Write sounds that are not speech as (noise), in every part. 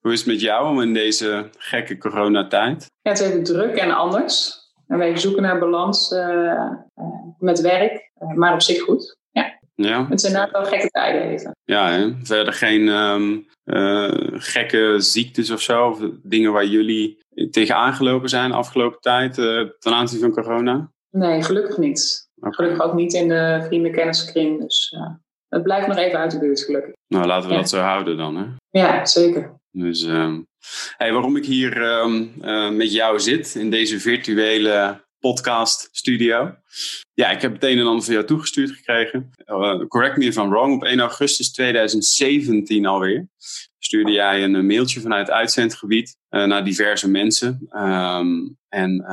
Hoe is het met jou om in deze gekke coronatijd? Ja, het is even druk en anders. En wij zoeken naar balans uh, uh, met werk, uh, maar op zich goed. Ja. ja. Het zijn inderdaad wel gekke tijden even. Ja, hè? verder geen um, gekke ziektes of zo? Of dingen waar jullie tegen aangelopen zijn de afgelopen tijd ten aanzien van corona? Nee, gelukkig niet. Okay. Gelukkig ook niet in de vrienden kenniskring. Dus het blijft nog even uit de buurt, gelukkig. Nou, laten we ja. dat zo houden dan, hè? Ja, zeker. Dus um, hey, waarom ik hier um, uh, met jou zit in deze virtuele podcast studio. Ja, ik heb het een en ander van jou toegestuurd gekregen. Uh, correct me if I'm wrong. Op 1 augustus 2017 alweer stuurde jij een mailtje vanuit het uitzendgebied naar diverse mensen. Um, en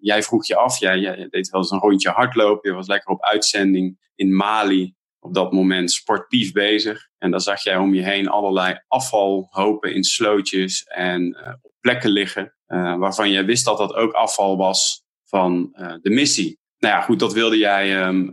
jij vroeg je af, jij, jij deed wel eens een rondje hardlopen. Je was lekker op uitzending in Mali op dat moment sportief bezig. En dan zag jij om je heen allerlei afvalhopen in slootjes en uh, op plekken liggen. Uh, waarvan jij wist dat dat ook afval was van uh, de missie. Nou ja, goed, dat wilde jij, um,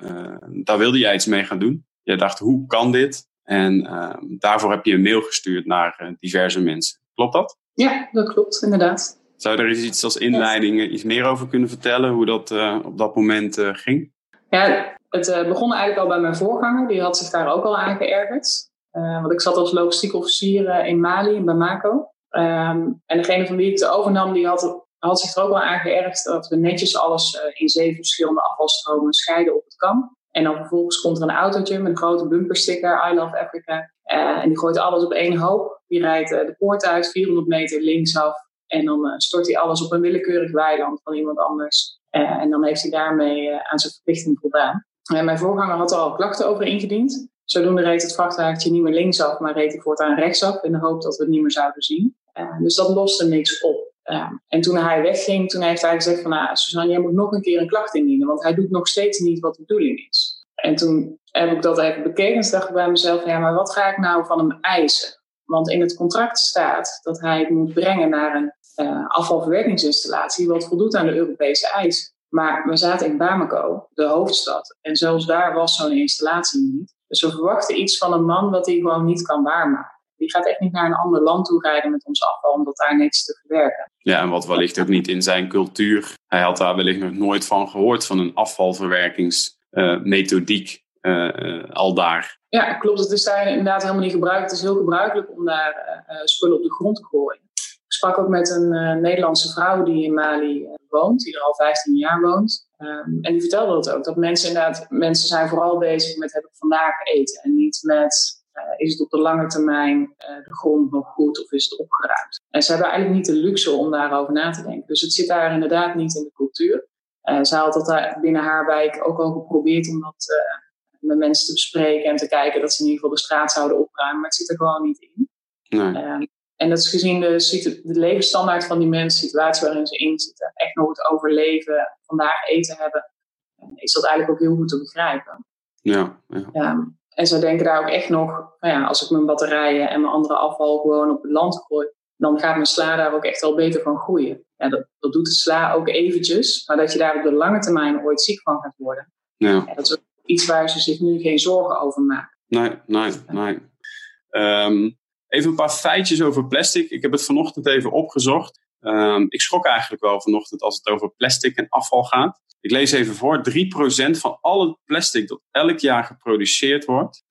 daar wilde jij iets mee gaan doen. Jij dacht, hoe kan dit? En ehm, daarvoor heb je een mail gestuurd naar diverse mensen. Klopt dat? Ja, dat klopt, inderdaad. Zou je er iets als inleiding iets meer over kunnen vertellen, hoe dat op dat moment ging? Ja, het uh, begon eigenlijk al bij mijn voorganger. Die had zich daar ook al aan geërgerd. Uh, want ik zat als logistiek officier uh, in Mali, in Bamako. Um, en degene van wie ik het overnam, die had, zich er ook wel aan geërgerd dat we netjes alles in zeven verschillende afvalstromen scheiden op het kamp. En dan vervolgens komt er een autootje met een grote bumpersticker, I Love Africa. en die gooit alles op één hoop. Die rijdt de poort uit, 400 meter linksaf. En dan stort hij alles op een willekeurig weiland van iemand anders. en dan heeft hij daarmee aan zijn verplichting voldaan. Mijn voorganger had er al klachten over ingediend. Zodoende reed het vrachtwagentje niet meer linksaf, maar reed hij voortaan rechtsaf in de hoop dat we het niet meer zouden zien. Uh, dus dat loste niks op. Uh, en toen hij wegging, toen heeft hij gezegd van, nou, Suzanne, jij moet nog een keer een klacht indienen, want hij doet nog steeds niet wat de bedoeling is. En toen heb ik dat even bekeken en dacht ik bij mezelf, ja, maar wat ga ik nou van hem eisen? Want in het contract staat dat hij het moet brengen naar een uh, afvalverwerkingsinstallatie, wat voldoet aan de Europese eisen. Maar we zaten in Bamako, de hoofdstad. En zelfs daar was zo'n installatie niet. Dus we verwachten iets van een man wat hij gewoon niet kan waarmaken. Die gaat echt niet naar een ander land toe rijden met ons afval om dat daar netjes te verwerken. Ja, en wat wellicht ook niet in zijn cultuur. Hij had daar wellicht nog nooit van gehoord, van een afvalverwerkingsmethodiek uh, uh, al daar. Ja, klopt. Het is daar inderdaad helemaal niet gebruikt. Het is heel gebruikelijk om daar uh, spullen op de grond te gooien. Ik sprak ook met een uh, Nederlandse vrouw die in Mali uh, woont, die er al 15 jaar woont. Um, en die vertelde dat ook, dat mensen inderdaad, mensen zijn vooral bezig met heb ik vandaag eten en niet met uh, is het op de lange termijn de grond nog goed of is het opgeruimd. En ze hebben eigenlijk niet de luxe om daarover na te denken. Dus het zit daar inderdaad niet in de cultuur. ze had dat daar binnen haar wijk ook al geprobeerd om dat met mensen te bespreken en te kijken dat ze in ieder geval de straat zouden opruimen, maar het zit er gewoon niet in. Nee. Um, en dat is gezien de, de levensstandaard van die mensen, de situatie waarin ze in zitten, echt nog het overleven, vandaag eten hebben, is dat eigenlijk ook heel goed te begrijpen. Ja, ja. ja en ze denken daar ook echt nog, nou ja, als ik mijn batterijen en mijn andere afval gewoon op het land gooi, dan gaat mijn sla daar ook echt wel beter van groeien. Ja, dat, dat doet de sla ook eventjes, maar dat je daar op de lange termijn ooit ziek van gaat worden, ja. ja dat is ook iets waar ze zich nu geen zorgen over maken. Nee, nee, nee. Um, Even een paar feitjes over plastic. Ik heb het vanochtend even opgezocht. Um, ik schrok eigenlijk wel vanochtend als het over plastic en afval gaat. Ik lees even voor. 3% van al het plastic dat elk jaar geproduceerd wordt,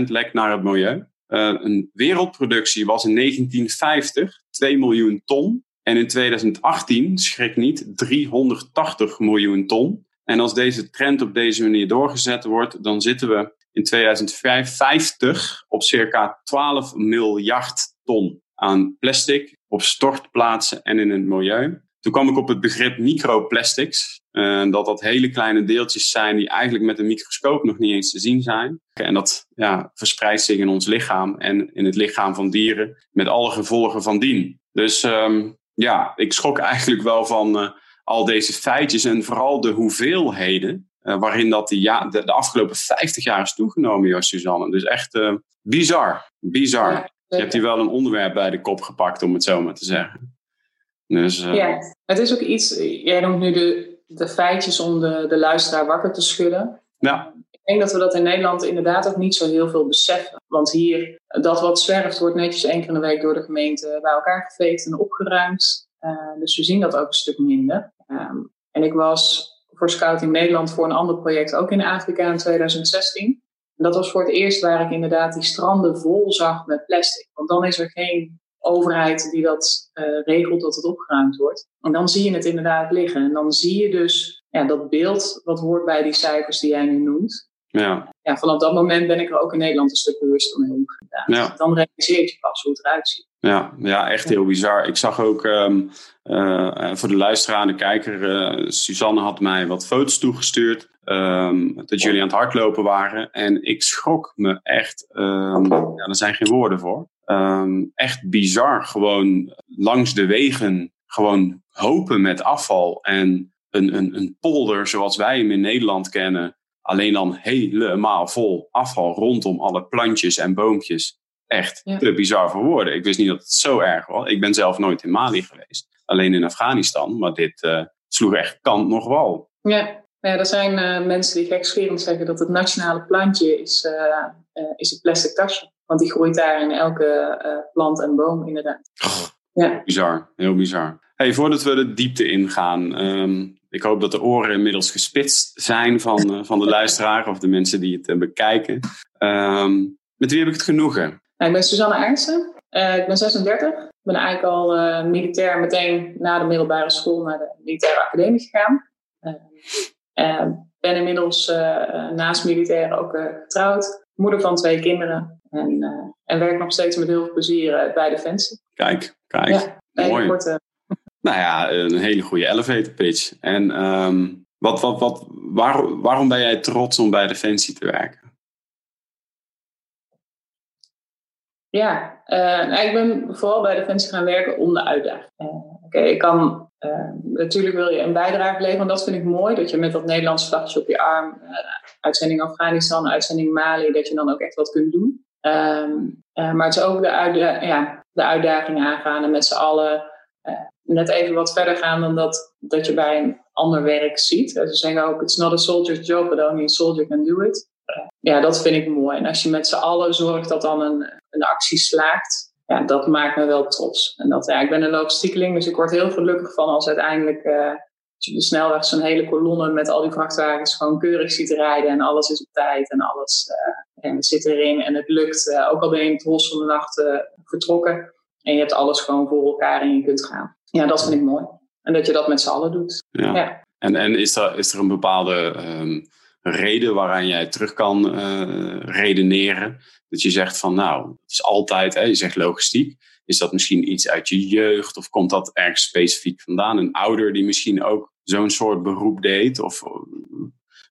3% lekt naar het milieu. Uh, een wereldproductie was in 1950 2 miljoen ton. En in 2018, schrik niet, 380 miljoen ton. En als deze trend op deze manier doorgezet wordt, dan zitten we in 2050 op circa 12 miljard ton aan plastic op stortplaatsen en in het milieu. Toen kwam ik op het begrip microplastics. Uh, dat dat hele kleine deeltjes zijn die eigenlijk met een microscoop nog niet eens te zien zijn. En dat ja, verspreidt zich in ons lichaam en in het lichaam van dieren met alle gevolgen van dien. Dus um, ja, ik schrok eigenlijk wel van uh, al deze feitjes en vooral de hoeveelheden uh, waarin dat die ja, de, de, afgelopen 50 jaar is toegenomen, Jos Suzanne. Dus echt bizar, bizar. Ja, Je hebt hier wel een onderwerp bij de kop gepakt, om het zo maar te zeggen. Dus, ja, het is ook iets, jij noemt nu de, de feitjes om de, de luisteraar wakker te schudden. Ja. Ik denk dat we dat in Nederland inderdaad ook niet zo heel veel beseffen. Want hier, dat wat zwerft, wordt netjes één keer in de week door de gemeente bij elkaar geveegd en opgeruimd. Dus we zien dat ook een stuk minder. Um, en ik was voor Scouting Nederland voor een ander project ook in Afrika in 2016. En dat was voor het eerst waar ik inderdaad die stranden vol zag met plastic. Want dan is er geen overheid die dat uh, regelt dat het opgeruimd wordt. En dan zie je het inderdaad liggen. En dan zie je dus ja, dat beeld wat hoort bij die cijfers die jij nu noemt. Ja. Ja, vanaf dat moment ben ik er ook in Nederland een stuk bewust omgegaan. Ja. Dan realiseer je pas hoe het eruit ziet. Ja, ja echt heel bizar. Ik zag ook um, uh, voor de luisteraar en de kijker, uh, Suzanne had mij wat foto's toegestuurd. Um, dat jullie aan het hardlopen waren. En ik schrok me echt. Um, ja, er zijn geen woorden voor. Echt bizar. Gewoon langs de wegen. Gewoon hopen met afval. En een, een, een polder zoals wij hem in Nederland kennen. Alleen dan helemaal vol afval rondom alle plantjes en boompjes. Echt ja. te bizar voor woorden. Ik wist niet dat het zo erg was. Ik ben zelf nooit in Mali geweest. Alleen in Afghanistan. Maar dit uh, sloeg echt kant nog wal. Ja, ja, er zijn uh, mensen die gekscherend zeggen dat het nationale plantje is, uh, is het plastic tasje. Want die groeit daar in elke plant en boom inderdaad. Oh, ja. Bizar, heel bizar. Hey, voordat we de diepte ingaan, um, ik hoop dat de oren inmiddels gespitst zijn van, van de (laughs) luisteraar of de mensen die het bekijken. Um, met wie heb ik het genoegen? Nou, ik ben Suzanne Ernsten. ik ben 36. Ik ben eigenlijk al militair meteen na de middelbare school naar de militaire academie gegaan. Uh, ben inmiddels naast militair ook getrouwd. Moeder van twee kinderen. En, en werk nog steeds met heel veel plezier bij Defensie. Kijk, kijk. Ja, Mooi. Korte... Nou ja, een hele goede elevator pitch. En um, wat, wat, wat, waar, waarom ben jij trots om bij Defensie te werken? Ja, nou, ik ben vooral bij Defensie gaan werken om de uitdaging. Okay, ik kan uh, natuurlijk wil je een bijdrage leveren. En dat vind ik mooi, dat je met dat Nederlands vlagje op je arm, uitzending Afghanistan, uitzending Mali, dat je dan ook echt wat kunt doen. Uh, maar het is ook de, ja, de uitdaging aangaan en met z'n allen net even wat verder gaan dan dat, dat je bij een ander werk ziet. Ze zeggen ook, it's not a soldier's job, but only a soldier can do it. Ja, dat vind ik mooi. En als je met z'n allen zorgt dat dan een, een actie slaagt, ja, dat maakt me wel trots. En dat, ja, ik ben een logistiekeling, dus ik word heel gelukkig van als uiteindelijk uh, als je op de snelweg zo'n hele kolonne met al die vrachtwagens gewoon keurig ziet rijden en alles is op tijd en alles uh, en het zit erin en het lukt. Uh, ook al ben je in het hos van de nacht vertrokken en je hebt alles gewoon voor elkaar en je kunt gaan. Ja, dat vind ik mooi. En dat je dat met z'n allen doet. Ja. ja. En, en is, er, is er een bepaalde um, reden waaraan jij terug kan redeneren? Dat je zegt van nou, het is altijd, hè, je zegt logistiek. Is dat misschien iets uit je jeugd of komt dat ergens specifiek vandaan? Een ouder die misschien ook zo'n soort beroep deed? Of,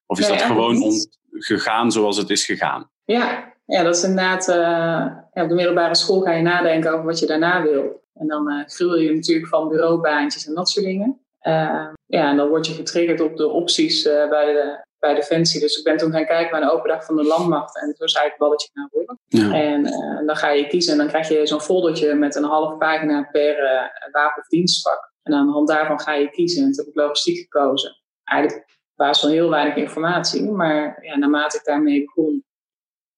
of is nee, dat gewoon om, gegaan zoals het is gegaan? Ja, ja dat is inderdaad. Uh, ja, op de middelbare school ga je nadenken over wat je daarna wil. En dan uh, gruwel je natuurlijk van bureaubaantjes en dat soort dingen. Uh, ja, en dan word je getriggerd op de opties bij de bij Defensie. Dus ik ben toen gaan kijken naar een open dag van de landmacht. En toen zei ik balletje gaan worden. Ja. En uh, dan ga je kiezen en dan krijg je zo'n foldertje met een half pagina per uh, wapen of dienstvak. En aan de hand daarvan ga je kiezen. En toen heb ik logistiek gekozen. Eigenlijk op basis van heel weinig informatie. Maar ja, naarmate ik daarmee begon,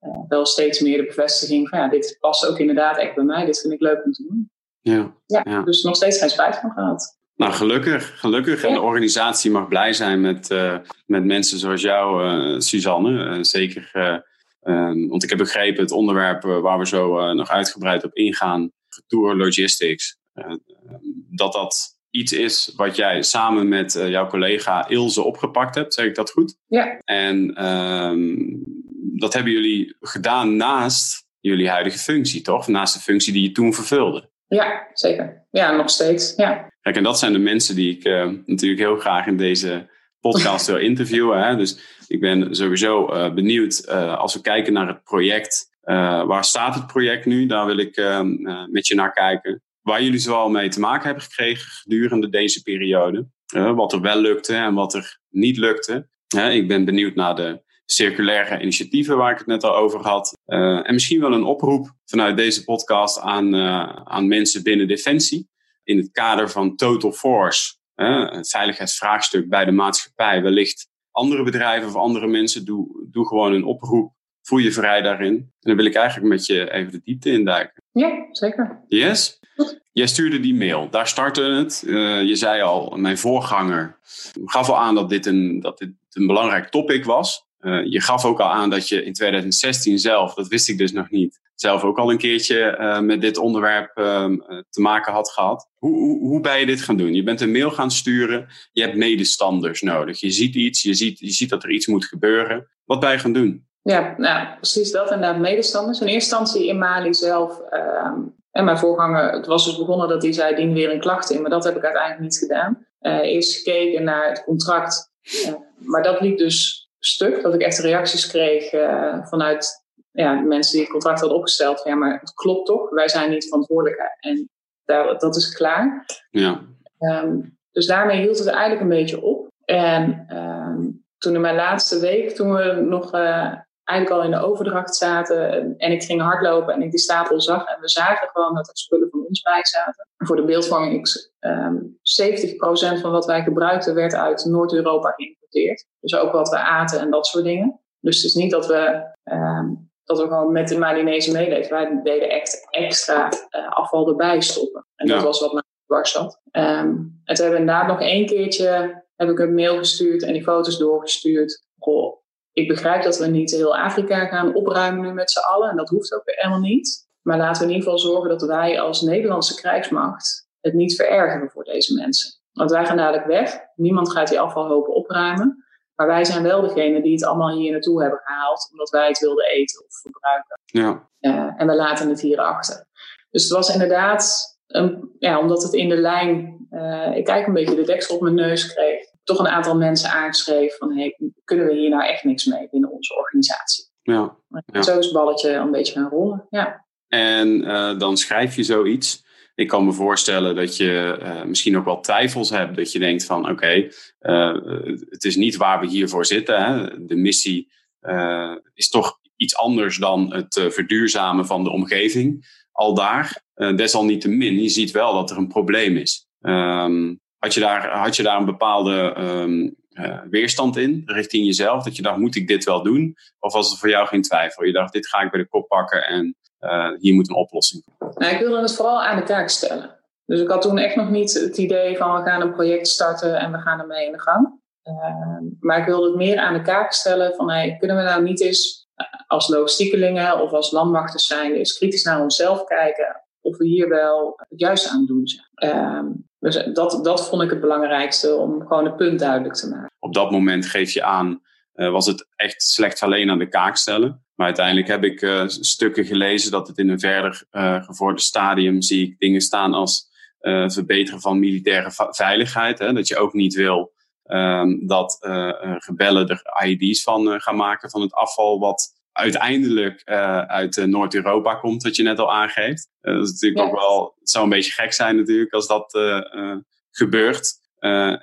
uh, wel steeds meer de bevestiging van ja, dit past ook inderdaad echt bij mij. Dit vind ik leuk om te doen. Ja, ja, ja. dus nog steeds geen spijt van gehad. Nou, gelukkig. Gelukkig. En de organisatie mag blij zijn met, uh, met mensen zoals jou, uh, Suzanne. Uh, zeker, ehm, want ik heb begrepen het onderwerp waar we zo nog uitgebreid op ingaan, Tour Logistics, dat dat iets is wat jij samen met jouw collega Ilse opgepakt hebt. Zeg ik dat goed? Ja. En ehm, dat hebben jullie gedaan naast jullie huidige functie, toch? Naast de functie die je toen vervulde. Ja, zeker. Ja, nog steeds. Ja. Kijk, en dat zijn de mensen die ik uh, natuurlijk heel graag in deze podcast wil interviewen. Hè? Dus ik ben sowieso benieuwd als we kijken naar het project. waar staat het project nu? Daar wil ik met je naar kijken. Waar jullie zoal mee te maken hebben gekregen gedurende deze periode. wat er wel lukte en wat er niet lukte. ik ben benieuwd naar de circulaire initiatieven waar ik het net al over had. En misschien wel een oproep vanuit deze podcast aan, aan mensen binnen Defensie. In het kader van Total Force, het veiligheidsvraagstuk bij de maatschappij. Wellicht andere bedrijven of andere mensen, doe, doe gewoon een oproep. Voel je vrij daarin. En dan wil ik eigenlijk met je even de diepte induiken. Ja, zeker. Yes? Jij stuurde die mail, daar startte het. Uh, je zei al, mijn voorganger gaf al aan dat dit een, dat dit een belangrijk topic was. Uh, je gaf ook al aan dat je in 2016 zelf, dat wist ik dus nog niet, zelf ook al een keertje uh, met dit onderwerp uh, te maken had gehad. Hoe, hoe, hoe, ben je dit gaan doen? Je bent een mail gaan sturen, je hebt medestanders nodig. Je ziet iets, je ziet, je ziet dat er iets moet gebeuren. Wat ben je gaan doen? Ja, nou, precies dat inderdaad, medestanders. In eerste instantie in Mali zelf. Ehm, en mijn voorganger, het was dus begonnen dat hij zei, dien weer een klacht in. Maar dat heb ik uiteindelijk niet gedaan. eerst gekeken naar het contract. maar dat liep dus stuk. Dat ik echt reacties kreeg uh, vanuit ja, mensen die het contract hadden opgesteld. Van, ja, maar het klopt toch? Wij zijn niet verantwoordelijk. En daar, dat is klaar. Ja. Um, dus daarmee hield het eigenlijk een beetje op. En um, toen in mijn laatste week, toen we nog uh, eigenlijk al in de overdracht zaten. En ik ging hardlopen en ik die stapel zag. En we zagen gewoon dat er spullen van ons bij zaten. Voor de beeldvorming, um, 70% van wat wij gebruikten werd uit Noord-Europa geïmporteerd. Dus ook wat we aten en dat soort dingen. Dus het is niet dat we, um, dat we gewoon met de Malinese meeleven. Wij deden echt extra uh, afval erbij stoppen. En dat was wat mij dwars zat. Um, en toen hebben we inderdaad nog één keertje heb ik een mail gestuurd en die foto's doorgestuurd. Goh, ik begrijp dat we niet heel Afrika gaan opruimen nu met z'n allen. En dat hoeft ook helemaal niet. Maar laten we in ieder geval zorgen dat wij als Nederlandse krijgsmacht het niet verergeren voor deze mensen. Want wij gaan dadelijk weg. Niemand gaat die afvalhopen opruimen. Maar wij zijn wel degene die het allemaal hier naartoe hebben gehaald. Omdat wij het wilden eten of verbruiken. Ja. Uh, en we laten het hier achter. Dus het was inderdaad, een, ja, omdat het in de lijn, uh, ik kijk een beetje de deksel op mijn neus kreeg toch een aantal mensen aangeschreven van hey, kunnen we hier nou echt niks mee binnen onze organisatie. Ja, ja. Zo is het balletje een beetje gaan rollen. Ja. En uh, dan schrijf je zoiets. Ik kan me voorstellen dat je uh, misschien ook wel twijfels hebt. Dat je denkt van oké, okay, uh, het is niet waar we hiervoor zitten. Hè. De missie is toch iets anders dan het verduurzamen van de omgeving. Al daar, desalniettemin, je ziet wel dat er een probleem is. Um, had je daar, had je daar een bepaalde um, uh, weerstand in, richting jezelf? Dat je dacht, moet ik dit wel doen? Of was het voor jou geen twijfel? Je dacht, dit ga ik bij de kop pakken en uh, hier moet een oplossing komen. Nou, ik wilde het vooral aan de kaak stellen. Dus ik had toen echt nog niet het idee van we gaan een project starten en we gaan ermee in de gang. Uh, maar ik wilde het meer aan de kaak stellen van hey, kunnen we nou niet eens eh, als logistiekelingen of als landmachters zijn, eens kritisch naar onszelf kijken of we hier wel het juiste aan doen zijn. Uh, dus dat, dat vond ik het belangrijkste om gewoon het punt duidelijk te maken. Op dat moment geef je aan, uh, was het echt slechts alleen aan de kaak stellen. Maar uiteindelijk heb ik uh, stukken gelezen dat het in een verder uh, gevorderd stadium zie ik dingen staan als verbeteren van militaire veiligheid. Hè, dat je ook niet wil um, dat rebellen er IED's van gaan maken van het afval wat uiteindelijk uh, uit uh, Noord-Europa komt, wat je net al aangeeft. Uh, dat is natuurlijk ook wel, het zou een beetje gek zijn natuurlijk als dat gebeurt.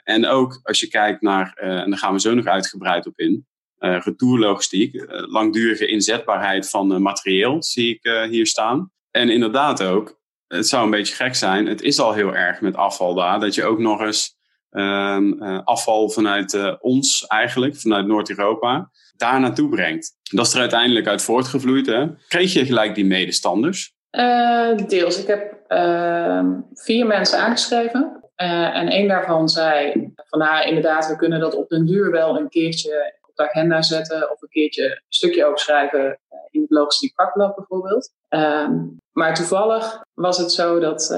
en ook als je kijkt naar, en daar gaan we zo nog uitgebreid op in, retourlogistiek, langdurige inzetbaarheid van materieel zie ik hier staan. En inderdaad ook, het zou een beetje gek zijn, het is al heel erg met afval daar, dat je ook nog eens um, afval vanuit ons eigenlijk, vanuit Noord-Europa, daar naartoe brengt. Dat is er uiteindelijk uit voortgevloeid. Hè? Kreeg je gelijk die medestanders? Uh, deels. Ik heb uh, vier mensen aangeschreven. Uh, en één daarvan zei van nou inderdaad, we kunnen dat op den duur wel een keertje op de agenda zetten. Of een keertje een stukje opschrijven eh, in het logistiek vakblad bijvoorbeeld. Um, maar toevallig was het zo dat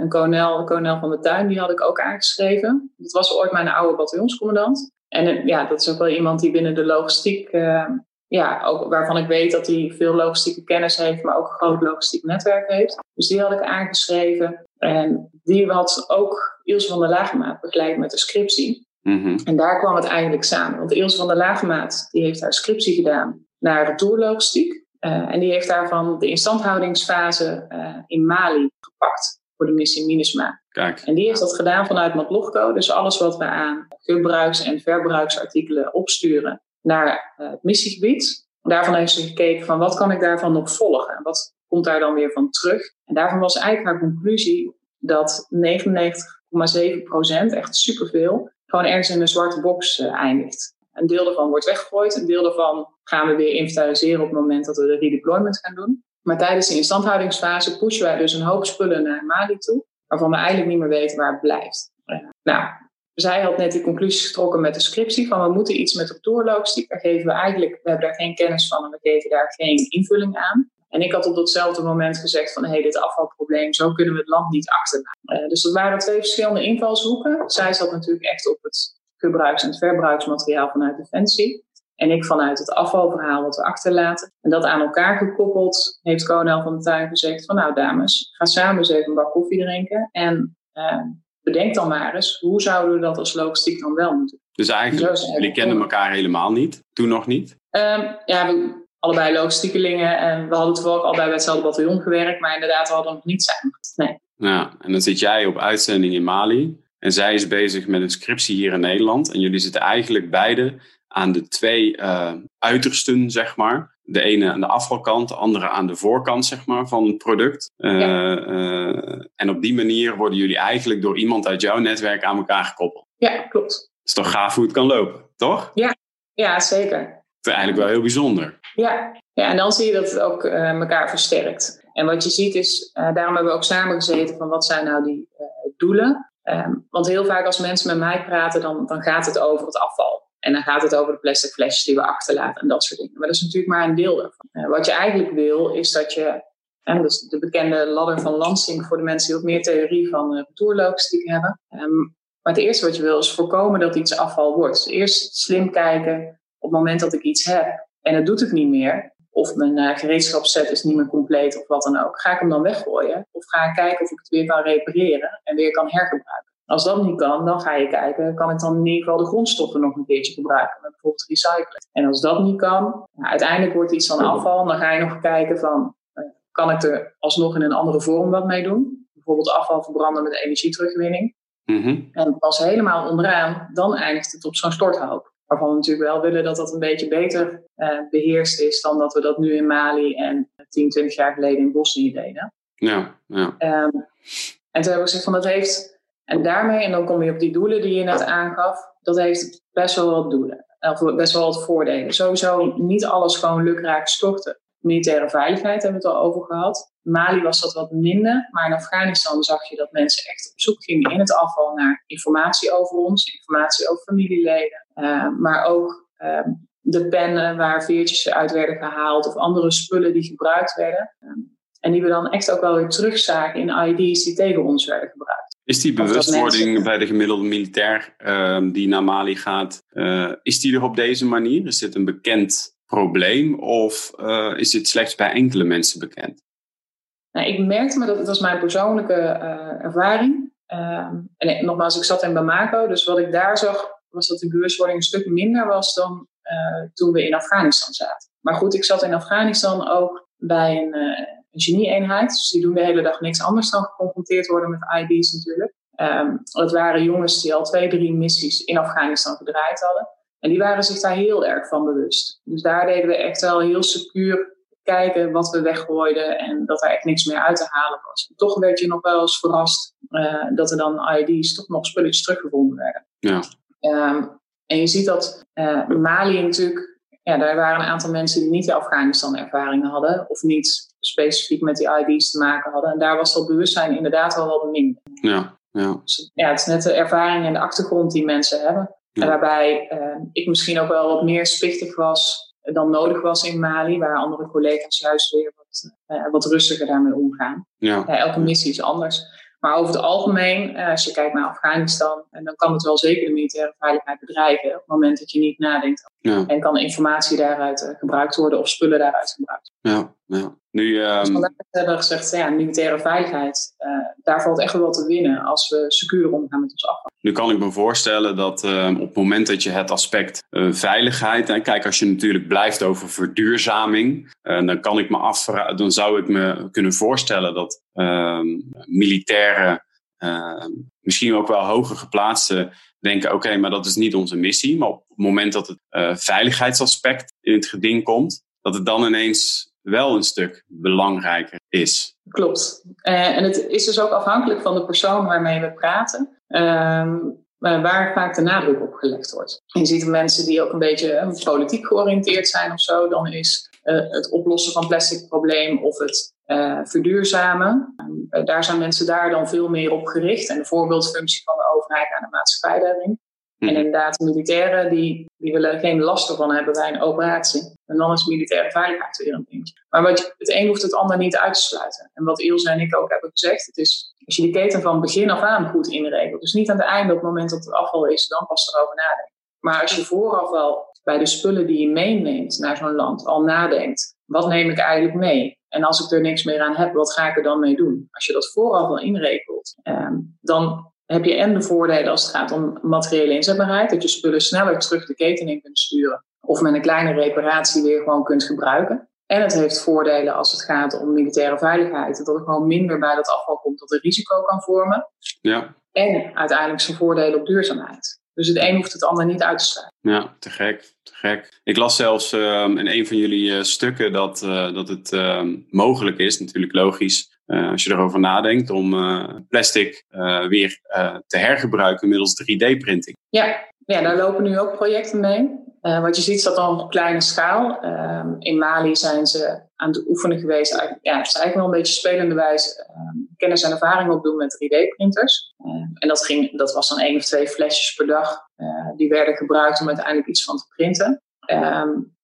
een kolonel, een kolonel van de tuin, die had ik ook aangeschreven. Dat was ooit mijn oude bataljonscommandant. En ja, dat is ook wel iemand die binnen de logistiek, uh, ja, ook waarvan ik weet dat hij veel logistieke kennis heeft, maar ook een groot logistiek netwerk heeft. Dus die had ik aangeschreven. En die had ook Ilse van der Lagemaat begeleid met de scriptie. Mhm. En daar kwam het eigenlijk samen. Want Ilse van der Lagemaat die heeft haar scriptie gedaan naar retourlogistiek. Uh, en die heeft daarvan de instandhoudingsfase uh, in Mali gepakt voor de missie MINUSMA. Kijk. En die heeft dat gedaan vanuit Matlogco. Dus alles wat we aan gebruiks- en verbruiksartikelen opsturen naar uh, het missiegebied. Daarvan heeft ze gekeken van wat kan ik daarvan nog volgen? En wat komt daar dan weer van terug? En daarvan was eigenlijk haar conclusie dat 99,7% echt superveel, gewoon ergens in een zwarte box eindigt. Een deel daarvan wordt weggegooid, een deel daarvan gaan we weer inventariseren op het moment dat we de redeployment gaan doen. Maar tijdens de instandhoudingsfase pushen wij dus een hoop spullen naar Mali toe, waarvan we eigenlijk niet meer weten waar het blijft. Nou, zij had net die conclusies getrokken met de scriptie van we moeten iets met retourlogistiek. Daar geven we eigenlijk, we hebben daar geen kennis van en we geven daar geen invulling aan. En ik had op datzelfde moment gezegd van hé, hey, dit afvalprobleem, zo kunnen we het land niet achterlaten. Uh, dus dat waren twee verschillende invalshoeken. Zij zat natuurlijk echt op het gebruiks- en verbruiksmateriaal vanuit Defensie. En ik vanuit het afvalverhaal wat we achterlaten. En dat aan elkaar gekoppeld heeft Konel van de Tuin gezegd van nou dames, ga samen eens even een bak koffie drinken. En uh, bedenk dan maar eens, hoe zouden we dat als logistiek dan wel moeten Dus eigenlijk, jullie kennen elkaar helemaal niet, toen nog niet? Um, ja, we allebei logistiekelingen en we hadden toevallig allebei bij hetzelfde bataljon gewerkt, maar inderdaad we hadden nog niet samen. Nee. Ja, en dan zit jij op uitzending in Mali. En zij is bezig met een scriptie hier in Nederland. En jullie zitten eigenlijk beide aan de twee uh, uitersten, zeg maar. De ene aan de afvalkant, de andere aan de voorkant, zeg maar, van het product. Uh, ja. uh, en op die manier worden jullie eigenlijk door iemand uit jouw netwerk aan elkaar gekoppeld. Ja, klopt. Dat is toch gaaf hoe het kan lopen, toch? Ja, ja zeker. Het is eigenlijk wel heel bijzonder. Ja, ja en dan zie je dat het ook elkaar versterkt. En wat je ziet is, daarom hebben we ook samen gezeten van wat zijn nou die doelen. Um, want heel vaak als mensen met mij praten, dan, dan gaat het over het afval. En dan gaat het over de plastic flesjes die we achterlaten en dat soort dingen. Maar dat is natuurlijk maar een deel. Uh, wat je eigenlijk wil, is dat je, dus de bekende ladder van Lansing voor de mensen die wat meer theorie van uh, retourlogistiek hebben. Um, maar het eerste wat je wil is voorkomen dat iets afval wordt. Dus eerst slim kijken op het moment dat ik iets heb en het doet het niet meer. Of mijn uh, gereedschapsset is niet meer compleet of wat dan ook. Ga ik hem dan weggooien? Of ga ik kijken of ik het weer kan repareren en weer kan hergebruiken? Als dat niet kan, dan ga je kijken, kan ik dan in ieder geval de grondstoffen nog een keertje gebruiken? Met bijvoorbeeld recyclen. En als dat niet kan, nou, uiteindelijk wordt iets van afval. Dan ga je nog kijken van, uh, kan ik er alsnog in een andere vorm wat mee doen? Bijvoorbeeld afval verbranden met energieterugwinning. Mm-hmm. En pas helemaal onderaan, dan eindigt het op zo'n storthoop. Waarvan we natuurlijk wel willen dat dat een beetje beter uh, beheerst is dan dat we dat nu in Mali en 10, 20 jaar geleden in Bosnië deden. Ja, ja. Um, en toen hebben we gezegd van dat heeft, en daarmee, en dan kom je op die doelen die je net aangaf, dat heeft best wel wat doelen. Of best wel wat voordelen. Sowieso niet alles gewoon lukraak storten. Militaire veiligheid hebben we het al over gehad. Mali was dat wat minder, maar in Afghanistan zag je dat mensen echt op zoek gingen in het afval naar informatie over ons, informatie over familieleden, uh, maar ook uh, de pennen waar veertjes uit werden gehaald of andere spullen die gebruikt werden. Uh, en die we dan echt ook wel weer terugzagen in ID's die tegen ons werden gebruikt. Is die bewustwording bij de gemiddelde militair uh, die naar Mali gaat, uh, is die er op deze manier? Is dit een bekend probleem of uh, is dit slechts bij enkele mensen bekend? Nou, ik merkte me dat het was mijn persoonlijke uh, ervaring. Um, en nogmaals, ik zat in Bamako, dus wat ik daar zag was dat de bewustwording een stuk minder was dan toen we in Afghanistan zaten. Maar goed, ik zat in Afghanistan ook bij een, een genie-eenheid. Dus die doen de hele dag niks anders dan geconfronteerd worden met ID's natuurlijk. Um, dat waren jongens die al twee, drie missies in Afghanistan gedraaid hadden. En die waren zich daar heel erg van bewust. Dus daar deden we echt wel heel secuur kijken wat we weggooiden en dat er echt niks meer uit te halen was. En toch werd je nog wel eens verrast uh, dat er dan ID's toch nog spulletjes teruggevonden werden. Ja. Um, en je ziet dat uh, Mali natuurlijk, ja, daar waren een aantal mensen die niet de Afghanistan-ervaring hadden of niet specifiek met die ID's te maken hadden. En daar was dat bewustzijn inderdaad wel wat minder. Ja, ja. Dus, ja het is net de ervaring en de achtergrond die mensen hebben. Ja. En waarbij uh, ik misschien ook wel wat meer spichtig was dan nodig was in Mali, waar andere collega's juist weer wat, uh, wat rustiger daarmee omgaan. Ja. Elke missie is anders. Maar over het algemeen, uh, als je kijkt naar Afghanistan, en dan kan het wel zeker de militaire veiligheid bedreigen op het moment dat je niet nadenkt Ja. En kan informatie daaruit uh, gebruikt worden of spullen daaruit gebruikt Ja, ja. Nu, um... dus vandaar hebben gezegd, ja, militaire veiligheid, uh, daar valt echt wel te winnen als we secuur omgaan met ons afval. Nu kan ik me voorstellen dat uh, op het moment dat je het aspect uh, veiligheid, en kijk, als je natuurlijk blijft over verduurzaming, dan kan ik me afvragen, dan zou ik me kunnen voorstellen dat ehm, militaire, ehm, misschien ook wel hoger geplaatste, denken: oké, maar dat is niet onze missie. Maar op het moment dat het veiligheidsaspect in het geding komt, dat het dan ineens wel een stuk belangrijker is. Klopt. Uh, en het is dus ook afhankelijk van de persoon waarmee we praten. Uh, waar vaak de nadruk op gelegd wordt. Je ziet mensen die ook een beetje politiek georiënteerd zijn of zo. Dan is het oplossen van plastic probleem of het verduurzamen. daar zijn mensen daar dan veel meer op gericht. En de voorbeeldfunctie van de overheid aan de maatschappij daarin. En mhm. inderdaad, militairen die, die willen geen last ervan hebben bij een operatie. En dan is militaire veiligheid weer een dingetje. Maar wat het een hoeft het ander niet uit te sluiten. En wat Ilse en ik ook hebben gezegd, het is als je die keten van begin af aan goed inregelt. Dus niet aan het einde op het moment dat het afval is, dan pas erover nadenken. Maar als je vooraf wel bij de spullen die je meeneemt naar zo'n land al nadenkt. Wat neem ik eigenlijk mee? En als ik er niks meer aan heb, wat ga ik er dan mee doen? Als je dat vooraf wel inregelt, eh, dan heb je en de voordelen als het gaat om materiële inzetbaarheid, dat je spullen sneller terug de keten in kunt sturen of met een kleine reparatie weer gewoon kunt gebruiken. En het heeft voordelen als het gaat om militaire veiligheid, dat er gewoon minder bij dat afval komt dat een risico kan vormen. Ja. En uiteindelijk zijn voordelen op duurzaamheid. Dus het een hoeft het ander niet uit te sluiten. Ja, te gek. Te gek. Ik las zelfs uh, in een van jullie uh, stukken dat, uh, dat het ehm, mogelijk is, natuurlijk logisch, uh, als je erover nadenkt, om uh, plastic uh, weer te hergebruiken middels 3D-printing. Ja. ja, daar lopen nu ook projecten mee. wat je ziet is dat dan op kleine schaal. Ehm, in Mali zijn ze aan het oefenen geweest. Ja, het is eigenlijk wel een beetje spelende wijze ehm, kennis en ervaring opdoen met 3D-printers. Ehm, en dat, ging, dat was dan één of twee flesjes per dag. die werden gebruikt om uiteindelijk iets van te printen.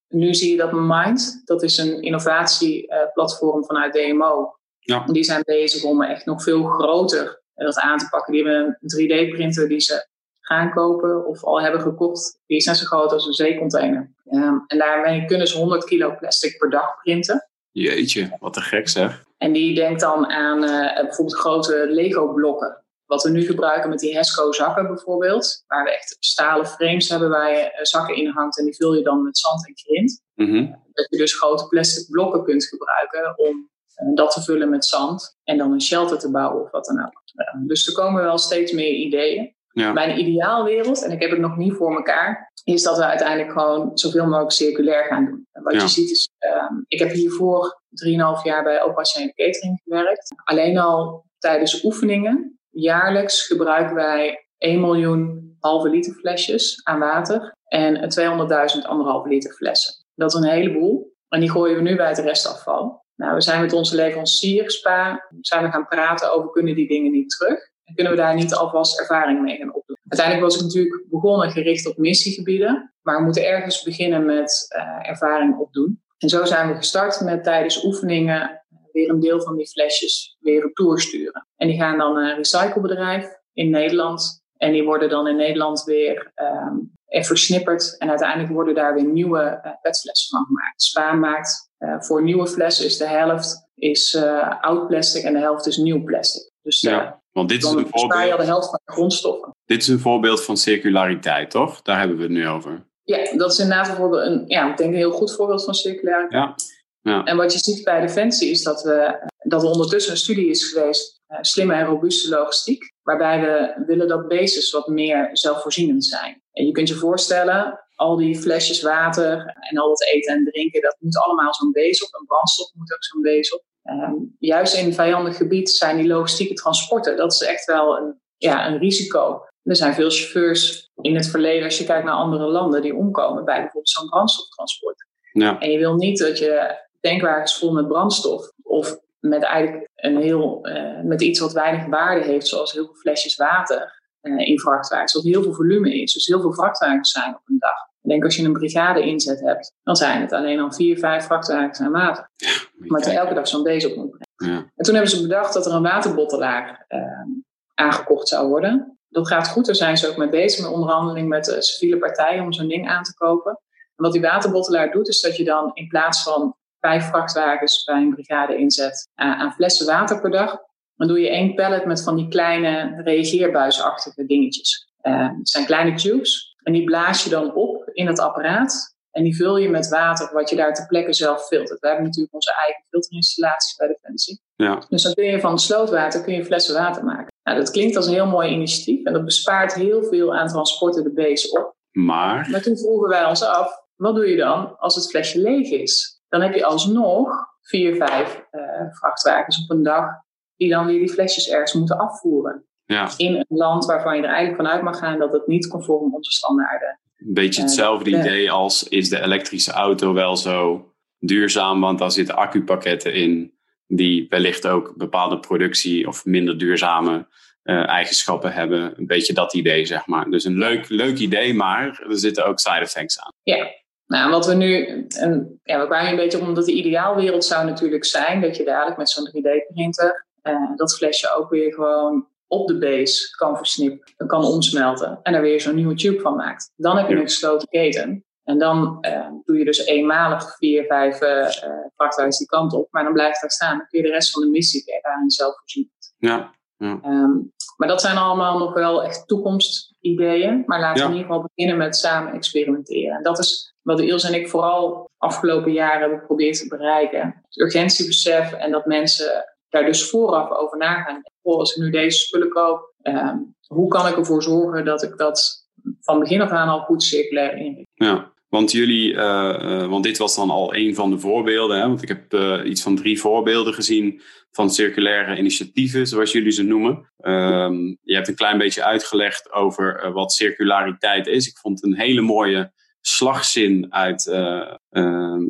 nu zie je dat Mind, dat is een innovatieplatform vanuit DMO. Ja. Die zijn bezig om echt nog veel groter dat aan te pakken. Die hebben een 3D-printer die ze gaan kopen of al hebben gekocht. Die zijn zo groot als een zeecontainer. Um, en daarmee kunnen ze 100 kilo plastic per dag printen. Jeetje, wat een gek zeg. En die denkt dan aan uh, bijvoorbeeld grote Lego-blokken. Wat we nu gebruiken met die Hesco-zakken bijvoorbeeld. Waar we echt stalen frames hebben waar je eh, zakken in hangt. En die vul je dan met zand en grind. Mm -hmm. Dat je dus grote plastic blokken kunt gebruiken om eh, dat te vullen met zand en dan een shelter te bouwen of wat dan ook. dus er komen wel steeds meer ideeën. Ja. Mijn ideaalwereld, en ik heb het nog niet voor elkaar, is dat we uiteindelijk gewoon zoveel mogelijk circulair gaan doen. En wat je ziet is, um, ik heb hiervoor 3,5 jaar bij Operationele Catering gewerkt. Alleen al tijdens oefeningen, jaarlijks gebruiken wij 1 miljoen halve liter flesjes aan water en 200.000 anderhalve liter flessen. Dat is een heleboel. En die gooien we nu bij het restafval. Nou, we zijn met onze leverancier, Spa, zijn we gaan praten over kunnen die dingen niet terug. En kunnen we daar niet alvast ervaring mee gaan opdoen. Uiteindelijk was ik natuurlijk begonnen gericht op missiegebieden. Maar we moeten ergens beginnen met uh, ervaring opdoen. En zo zijn we gestart met tijdens oefeningen weer een deel van die flesjes weer retour sturen. En die gaan dan naar een recyclebedrijf in Nederland. En die worden dan in Nederland weer um, versnipperd. En uiteindelijk worden daar weer nieuwe uh, petflessen van gemaakt. Spa maakt uh, voor nieuwe flessen is de helft is, uh, oud plastic en de helft is nieuw plastic. Dus ja, want dit is een voorbeeld. je al de helft van de grondstoffen. Dit is een voorbeeld van circulariteit, toch? Daar hebben we het nu over. Ja, dat is inderdaad bijvoorbeeld een, ja, ik denk een heel goed voorbeeld van circulariteit. Ja. Ja. En wat je ziet bij Defensie is dat, we, dat er ondertussen een studie is geweest, uh, slimme en robuuste logistiek, waarbij we willen dat bases wat meer zelfvoorzienend zijn. En je kunt je voorstellen, al die flesjes water en al het eten en drinken, dat moet allemaal zo'n bezel op. Een brandstof moet ook zo'n bezel op. Um, juist in een vijandig gebied zijn die logistieke transporten, dat is echt wel een, ja, een risico. Er zijn veel chauffeurs in het verleden, als je kijkt naar andere landen, die omkomen bij bijvoorbeeld zo'n brandstoftransport. Ja. En je wil niet dat je tankwagens vol met brandstof of met eigenlijk een heel, uh, met iets wat weinig waarde heeft, zoals heel veel flesjes water uh, in vrachtwagens, wat heel veel volume is. Dus heel veel vrachtwagens zijn op een dag. Ik denk als je een brigade inzet hebt, dan zijn het alleen al vier, vijf vrachtwagens aan water. Ja, maar je elke dag zo'n bezig moet brengen. Ja. En toen hebben ze bedacht dat er een waterbottelaar uh, aangekocht zou worden. Dat gaat goed, daar zijn ze ook mee bezig met onderhandeling met de civiele partijen om zo'n ding aan te kopen. wat die waterbottelaar doet, is dat je dan in plaats van vijf vrachtwagens bij een brigade inzet aan flessen water per dag, dan doe je één pallet met van die kleine reageerbuisachtige dingetjes. Uh, het zijn kleine tubes en die blaas je dan op in het apparaat. En die vul je met water wat je daar ter plekke zelf filtert. We hebben natuurlijk onze eigen filterinstallaties bij Defensie. Ja. Dus dan kun je van slootwater kun je flessen water maken. Nou, dat klinkt als een heel mooi initiatief en dat bespaart heel veel aan transporten de beest op. Maar? Maar toen vroegen wij ons af, wat doe je dan als het flesje leeg is? Dan heb je alsnog vier, vijf uh, vrachtwagens op een dag die dan weer die flesjes ergens moeten afvoeren. Ja. In een land waarvan je er eigenlijk vanuit mag gaan dat het niet conform onze standaarden. Een beetje hetzelfde idee als is de elektrische auto wel zo duurzaam, want daar zitten accupakketten in die wellicht ook bepaalde productie of minder duurzame uh, eigenschappen hebben. Een beetje dat idee, zeg maar. Dus een leuk, leuk idee, maar er zitten ook side effects aan. Ja, nou, wat we nu, en ja, we kwamen een beetje omdat de ideaalwereld zou natuurlijk zijn dat je dadelijk met zo'n 3D-printer uh, dat flesje ook weer gewoon op de base kan versnippen, kan omsmelten en er weer zo'n nieuwe tube van maakt. Dan heb je een gesloten keten. En dan uh, doe je dus eenmalig vier, vijf uh, vrachtwagens die kant op, maar dan blijft daar staan. Dan kun je de rest van de missie daarin zelf voorzien. Ja. ja. Um, maar dat zijn allemaal nog wel echt toekomstideeën. Maar laten we in ieder geval beginnen met samen experimenteren. En dat is wat Ilse en ik vooral afgelopen jaren hebben geprobeerd te bereiken. Het urgentiebesef en dat mensen daar dus vooraf over nagaan. als ik nu deze spullen koop, eh, hoe kan ik ervoor zorgen dat ik dat van begin af aan al goed circulair inricht? Ja. Want jullie, uh, uh, want dit was dan al een van de voorbeelden. Hè? Want ik heb uh, iets van drie voorbeelden gezien van circulaire initiatieven, zoals jullie ze noemen. Um, je hebt een klein beetje uitgelegd over wat circulariteit is. Ik vond een hele mooie slagzin uit ehm,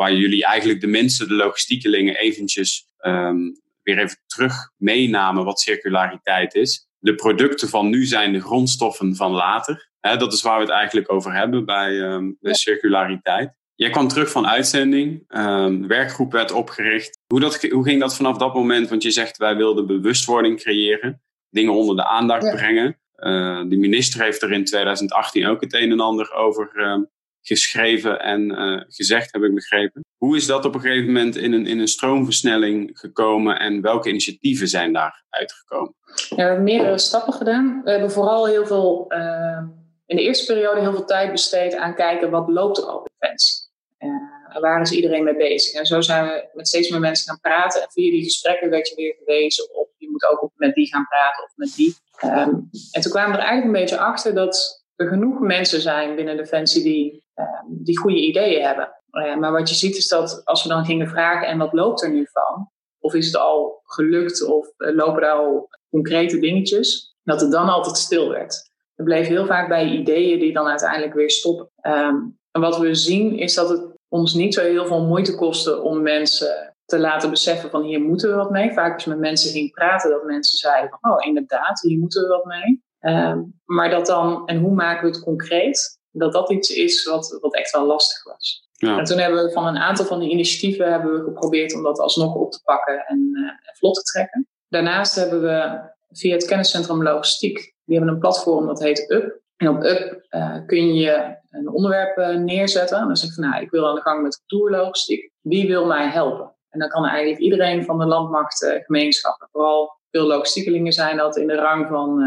waar jullie eigenlijk de mensen, de logistiekelingen, eventjes um, weer even terug meenamen wat circulariteit is. De producten van nu zijn de grondstoffen van later. dat is waar we het eigenlijk over hebben bij, um, circulariteit. Jij kwam terug van uitzending, um, werkgroep werd opgericht. Hoe, dat, hoe ging dat vanaf dat moment? Want je zegt wij wilden bewustwording creëren, dingen onder de aandacht brengen. Uh, de minister heeft er in 2018 ook het een en ander over geschreven en uh, gezegd, heb ik begrepen. Hoe is dat op een gegeven moment in een, in een stroomversnelling gekomen en welke initiatieven zijn daar uitgekomen? Ja, we hebben meerdere stappen gedaan. We hebben vooral heel veel, uh, in de eerste periode heel veel tijd besteed aan kijken wat loopt er al op Defensie. Uh, waar is iedereen mee bezig? En zo zijn we met steeds meer mensen gaan praten. En via die gesprekken werd je weer gewezen op, je moet ook met die gaan praten of met die. Um, en toen kwamen we er eigenlijk een beetje achter dat er genoeg mensen zijn binnen Defensie die Ehm, die goede ideeën hebben. Eh, maar wat je ziet is dat als we dan gingen vragen en wat loopt er nu van? Of is het al gelukt of eh, lopen er al concrete dingetjes? Dat het dan altijd stil werd. Het bleef heel vaak bij ideeën die dan uiteindelijk weer stoppen. Ehm, en wat we zien is dat het ons niet zo heel veel moeite kostte om mensen te laten beseffen van hier moeten we wat mee. Vaak als met mensen ging praten dat mensen zeiden van oh inderdaad, hier moeten we wat mee. Ehm, maar dat dan, en hoe maken we het concreet? Dat dat iets is wat, wat echt wel lastig was. Ja. En toen hebben we van een aantal van die initiatieven hebben we geprobeerd om dat alsnog op te pakken en, uh, vlot te trekken. Daarnaast hebben we via het kenniscentrum logistiek, die hebben een platform dat heet UP. En op UP uh, kun je een onderwerp uh, neerzetten. En dan zeg je van nou, ik wil aan de gang met tourlogistiek. Wie wil mij helpen? En dan kan eigenlijk iedereen van de landmacht gemeenschappen. Vooral veel logistiekelingen zijn dat in de rang van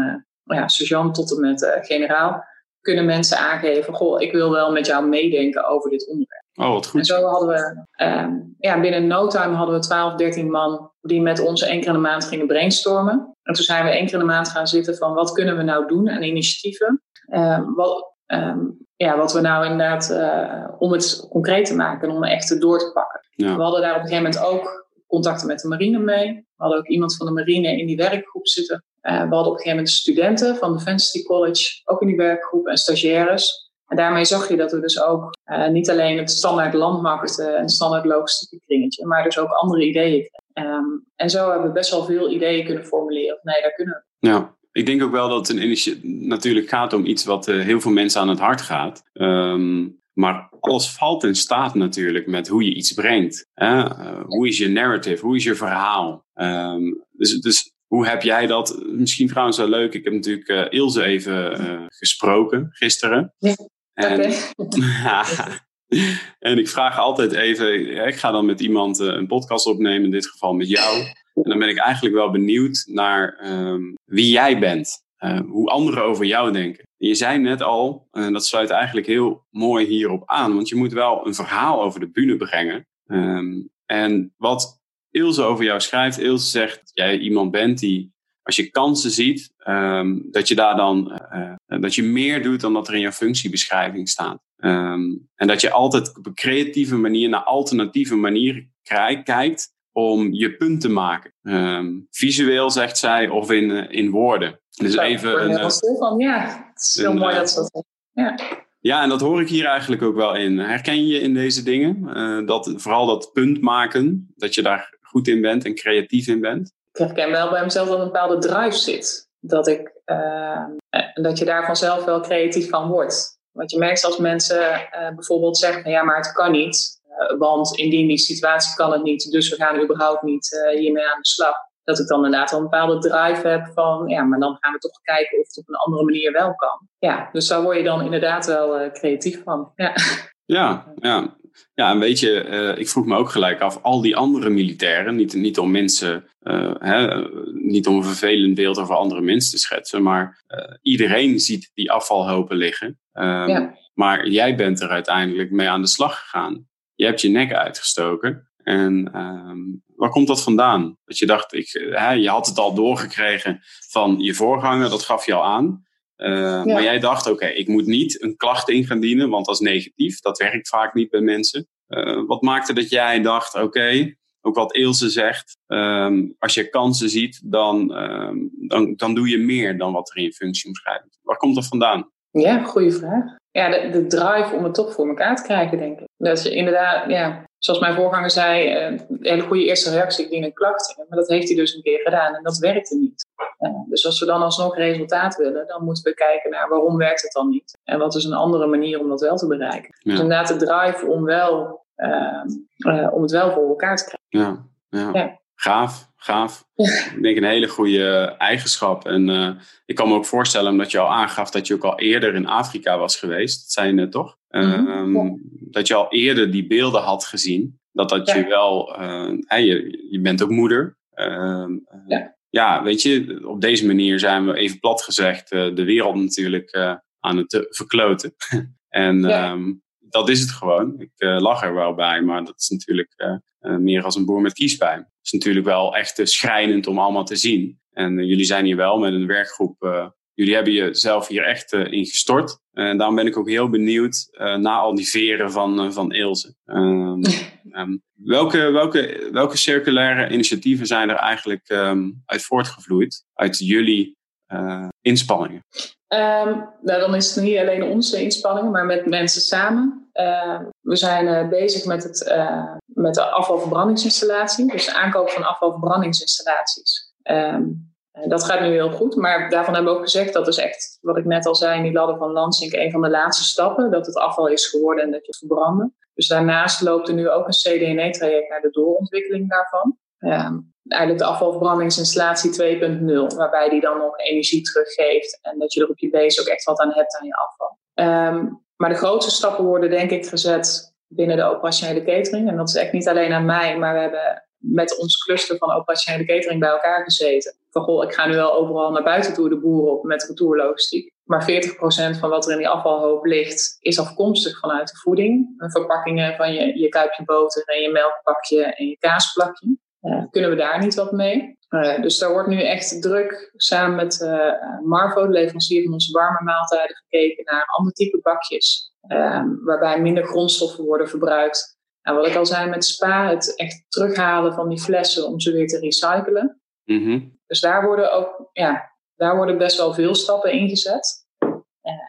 ja, sergeant tot en met generaal kunnen mensen aangeven: Goh, ik wil wel met jou meedenken over dit onderwerp. Oh, wat goed. En zo hadden we, um, ja, binnen no time hadden we 12, 13 man die met ons één keer in de maand gingen brainstormen. En toen zijn we één keer in de maand gaan zitten van wat kunnen we nou doen aan initiatieven. Um, wat, um, ja, wat we nou inderdaad, uh, om het concreet te maken en om het echt door te pakken. Ja. We hadden daar op een gegeven moment ook contacten met de marine mee. We hadden ook iemand van de marine in die werkgroep zitten. Uh, we hadden op een gegeven moment studenten van Defensity College ook in die werkgroep en stagiaires. En daarmee zag je dat we dus ook uh, niet alleen het standaard landmacht uh, en standaard logistieke kringetje, maar dus ook andere ideeën. Um, en zo hebben we best wel veel ideeën kunnen formuleren. Nee, daar kunnen we. Ja, ik denk ook wel dat het een natuurlijk gaat om iets wat heel veel mensen aan het hart gaat. Um, maar alles valt in staat natuurlijk met hoe je iets brengt. Hè? Uh, hoe is je narrative? Hoe is je verhaal? Um, dus, dus hoe heb jij dat? Misschien trouwens wel leuk. Ik heb natuurlijk uh, Ilse even uh, gesproken gisteren. Ja. En, (laughs) en ik vraag altijd even, ik ga dan met iemand eh, een podcast opnemen, in dit geval met jou. En dan ben ik eigenlijk wel benieuwd naar ehm, wie jij bent. Uh, hoe anderen over jou denken. Je zei net al, en dat sluit eigenlijk heel mooi hierop aan, want je moet wel een verhaal over de bühne brengen. Um, en wat Ilse over jou schrijft, Ilse zegt dat jij iemand bent die, als je kansen ziet, um, dat je daar dan, uh, dat je meer doet dan dat er in jouw functiebeschrijving staat. Um, en dat je altijd op een creatieve manier naar alternatieve manieren kijkt om je punt te maken. Visueel, zegt zij, of in, in woorden. Dus even een. Uh, van, ja, het is heel mooi dat ze dat ja. Ja, en dat hoor ik hier eigenlijk ook wel in. Herken je in deze dingen? Uh, dat, vooral dat punt maken, dat je daar goed in bent en creatief in bent? Ik herken wel bij mezelf dat een bepaalde drive zit. Dat, ik, uh, dat je daar vanzelf wel creatief van wordt. Want je merkt als mensen uh, bijvoorbeeld zeggen, ja, maar het kan niet. want indien die situatie kan het niet, dus we gaan überhaupt niet hiermee aan de slag dat ik dan inderdaad wel een bepaalde drive heb van, ja, maar dan gaan we toch kijken of het op een andere manier wel kan. Ja, dus daar word je dan inderdaad wel uh, creatief van. Ja, ja. ja. Ja, en weet je, uh, ik vroeg me ook gelijk af, al die andere militairen, niet, niet om mensen, uh, hè, niet om een vervelend beeld over andere mensen te schetsen, maar iedereen ziet die afvalhopen liggen. Um, ja. Maar jij bent er uiteindelijk mee aan de slag gegaan. Je hebt je nek uitgestoken en um, waar komt dat vandaan? Dat je dacht, ik, hè, je had het al doorgekregen van je voorganger, dat gaf je al aan. Uh, ja. Maar jij dacht, oké, okay, ik moet niet een klacht in gaan dienen, want dat is negatief. Dat werkt vaak niet bij mensen. Uh, wat maakte dat jij dacht, oké, okay, ook wat Ilse zegt, um, als je kansen ziet, dan, um, dan, dan doe je meer dan wat er in je functie omschrijft. Waar komt dat vandaan? Ja, goede vraag. Ja, de, de, drive om het toch voor elkaar te krijgen, denk ik. Dat je inderdaad, ja, zoals mijn voorganger zei, eh, een hele goede eerste reactie, ik dien een klacht in. Maar dat heeft hij dus een keer gedaan en dat werkte niet. dus als we dan alsnog resultaat willen, dan moeten we kijken naar waarom werkt het dan niet. En wat is een andere manier om dat wel te bereiken. Ja. Dus inderdaad de drive om, wel, uh, uh, om het wel voor elkaar te krijgen. Ja, ja. ja. gaaf gaaf. Ik denk een hele goede eigenschap. En uh, ik kan me ook voorstellen, omdat je al aangaf dat je ook al eerder in Afrika was geweest. Dat zei je net toch? Mm -hmm. um, dat je al eerder die beelden had gezien. Dat dat ja. je wel... Uh, je, je bent ook moeder. Uh, ja. ja. weet je, op deze manier zijn we even plat gezegd uh, de wereld natuurlijk aan het verkloten. (laughs) en um, dat is het gewoon. Ik lach er wel bij, maar dat is natuurlijk meer als een boer met kiespijn. Het is natuurlijk wel echt schrijnend om allemaal te zien. En jullie zijn hier wel met een werkgroep. Jullie hebben jezelf hier echt in gestort. En daarom ben ik ook heel benieuwd na al die veren van, van Ilse. Um, um, (laughs) welke, welke, welke circulaire initiatieven zijn er eigenlijk um, uit voortgevloeid? Uit jullie inspanningen? Um, nou, dan is het niet alleen onze inspanningen, maar met mensen samen. Uh, we zijn uh, bezig met, het, uh, met de afvalverbrandingsinstallatie, dus de aankoop van afvalverbrandingsinstallaties. Um, dat gaat nu heel goed, maar daarvan hebben we ook gezegd dat is echt, wat ik net al zei in die ladder van Lansing, een van de laatste stappen, dat het afval is geworden en dat je het verbranden. Dus daarnaast loopt er nu ook een CDNE-traject naar de doorontwikkeling daarvan. Um, eigenlijk de afvalverbrandingsinstallatie 2.0, waarbij die dan nog energie teruggeeft en dat je er op je base ook echt wat aan hebt aan je afval. Um, maar de grootste stappen worden denk ik gezet binnen de operationele catering. En dat is echt niet alleen aan mij, maar we hebben met ons cluster van operationele catering bij elkaar gezeten. Van goh, ik ga nu wel overal naar buiten toe de boeren op met retourlogistiek. Maar 40% van wat er in die afvalhoop ligt, is afkomstig vanuit de voeding. Verpakkingen van je, je kuipje boter en je melkpakje en je kaasplakje. Uh, kunnen we daar niet wat mee? Uh, dus daar wordt nu echt druk samen met uh, Marvo, de leverancier van onze warme maaltijden, gekeken naar ander type bakjes. waarbij minder grondstoffen worden verbruikt. En wat ik al zei met Spa, het echt terughalen van die flessen om ze weer te recyclen. Mm -hmm. Dus daar worden ook, ja, daar worden best wel veel stappen ingezet.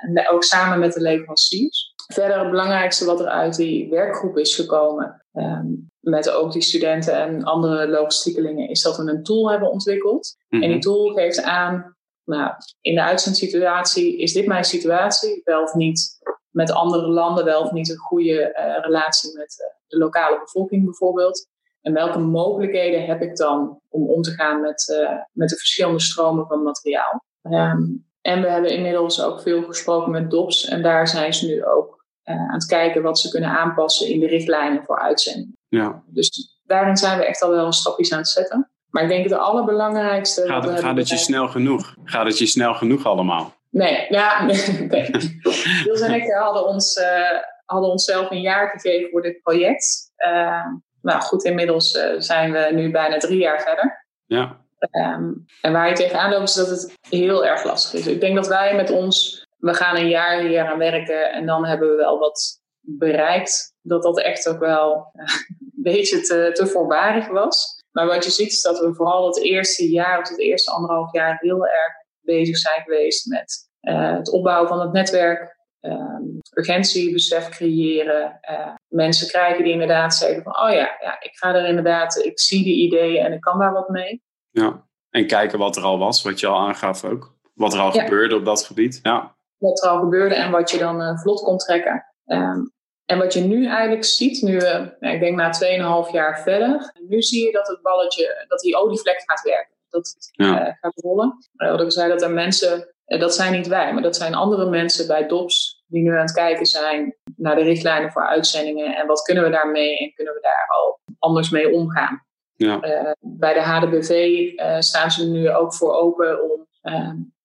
En ook samen met de leveranciers. Verder het belangrijkste wat er uit die werkgroep is gekomen, um, met ook die studenten en andere logistiekelingen, is dat we een tool hebben ontwikkeld. Mm -hmm. En die tool geeft aan, nou, in de uitzendssituatie, is dit mijn situatie? Wel of niet met andere landen, wel of niet een goede uh, relatie met uh, de lokale bevolking bijvoorbeeld. En welke mogelijkheden heb ik dan om om te gaan met, uh, met de verschillende stromen van materiaal? Um, en we hebben inmiddels ook veel gesproken met DOPS. En daar zijn ze nu ook uh, aan het kijken wat ze kunnen aanpassen in de richtlijnen voor uitzending. Ja. Dus daarin zijn we echt al wel stapjes aan het zetten. Maar ik denk het allerbelangrijkste. Gaat, het, gaat het je snel genoeg? Gaat het je snel genoeg allemaal? Nee, ja, (laughs) nee. (laughs) Niels en ik hadden, ons, uh, hadden onszelf een jaar gegeven voor dit project. Uh, nou goed, inmiddels uh, zijn we nu bijna drie jaar verder. Ja. Um, en waar je tegenaan loopt is dat het heel erg lastig is. Ik denk dat wij met ons, we gaan een jaar hier aan werken en dan hebben we wel wat bereikt. Dat dat echt ook wel (laughs) een beetje te, te voorbarig was. Maar wat je ziet is dat we vooral het eerste jaar of het eerste anderhalf jaar heel erg bezig zijn geweest met uh, het opbouwen van het netwerk, um, urgentiebesef creëren. Uh, mensen krijgen die inderdaad zeggen van, oh ja, ja, ik ga er inderdaad, ik zie die ideeën en ik kan daar wat mee. Ja, en kijken wat er al was, wat je al aangaf ook. Wat er al ja. gebeurde op dat gebied. Ja. Wat er al gebeurde en wat je dan uh, vlot kon trekken. Um, en wat je nu eigenlijk ziet, nu, uh, ik denk na 2,5 jaar verder, nu zie je dat het balletje, dat die olievlek gaat werken. Dat het ja. uh, gaat rollen. Wat ik zei, dat er mensen, dat zijn niet wij, maar dat zijn andere mensen bij DOPS die nu aan het kijken zijn naar de richtlijnen voor uitzendingen en wat kunnen we daarmee en kunnen we daar al anders mee omgaan. Ja. bij de HDBV staan ze nu ook voor open om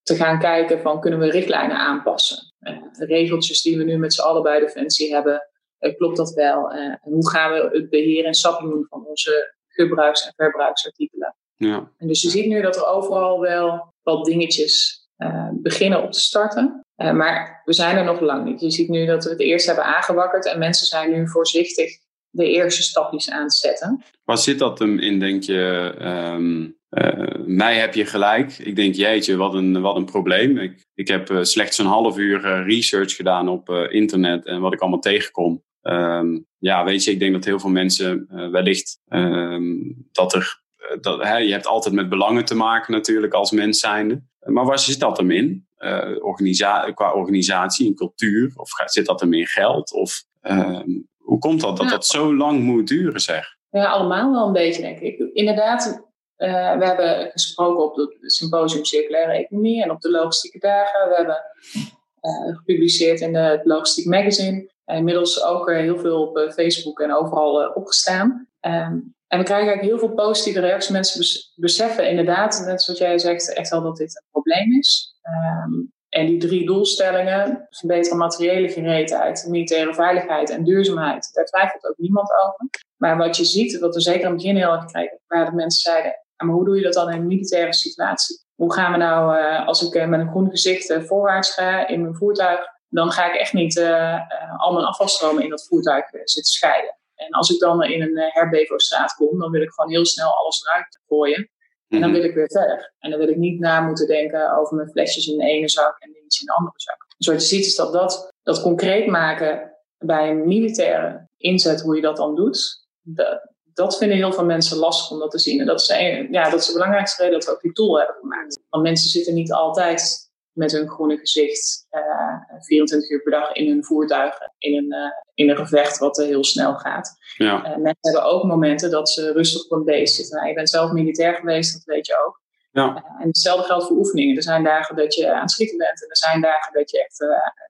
te gaan kijken van kunnen we richtlijnen aanpassen. de regeltjes die we nu met z'n allen bij Defensie hebben, uh, klopt dat wel? Uh, hoe gaan we het beheer en SAP doen van onze gebruiks- en verbruiksartikelen? Ja. En dus je ziet nu dat er overal wel wat dingetjes uh, beginnen op te starten. maar we zijn er nog lang niet. Je ziet nu dat we het eerst hebben aangewakkerd en mensen zijn nu voorzichtig de eerste stapjes aan het zetten. Waar zit dat hem in, denk je? Um, uh, mij heb je gelijk. Ik denk, jeetje, wat een, wat een probleem. Ik, ik heb slechts een half uur research gedaan op internet en wat ik allemaal tegenkom. Um, ja, weet je, ik denk dat heel veel mensen wellicht um, dat er. Dat, hè, je hebt altijd met belangen te maken natuurlijk als mens zijnde. Maar waar zit dat hem in? Organisa qua organisatie en cultuur? Of zit dat hem in geld? Of hoe komt dat dat ja. dat zo lang moet duren, zeg? Ja, allemaal wel een beetje, denk ik. Inderdaad, uh, we hebben gesproken op het symposium Circulaire Economie en op de logistieke dagen. We hebben uh, gepubliceerd in de, het Logistiek Magazine. En inmiddels ook heel veel op Facebook en overal opgestaan. Um, en we krijgen eigenlijk heel veel positieve reacties. Mensen bes beseffen inderdaad, net zoals jij zegt, echt wel dat dit een probleem is. Um, en die drie doelstellingen, verbeteren materiële gereedheid, militaire veiligheid en duurzaamheid, daar twijfelt ook niemand over. Maar wat je ziet, wat we zeker aan het begin heel erg kregen, waar de mensen zeiden, maar hoe doe je dat dan in een militaire situatie? Hoe gaan we nou, uh, als ik uh, met een groen gezicht uh, voorwaarts ga in mijn voertuig, dan ga ik echt niet al mijn afvalstromen in dat voertuig zitten scheiden. En als ik dan in een herbevo-straat kom, dan wil ik gewoon heel snel alles eruit gooien. En dan wil ik weer verder. En dan wil ik niet na moeten denken over mijn flesjes in de ene zak en iets in de andere zak. Dus wat je ziet is dat dat, dat concreet maken bij een militaire inzet, hoe je dat dan doet, dat, dat vinden heel veel mensen lastig om dat te zien. En dat is, een, ja, dat is de belangrijkste reden dat we ook die tool hebben gemaakt. Want mensen zitten niet altijd met hun groene gezicht uh, 24 uur per dag in hun voertuigen, in een, uh, in een gevecht wat uh, heel snel gaat. Ja. Mensen hebben ook momenten dat ze rustig op een beest zitten. Nou, je bent zelf militair geweest, dat weet je ook. Ja. en hetzelfde geldt voor oefeningen. Er zijn dagen dat je aan het schieten bent en er zijn dagen dat je echt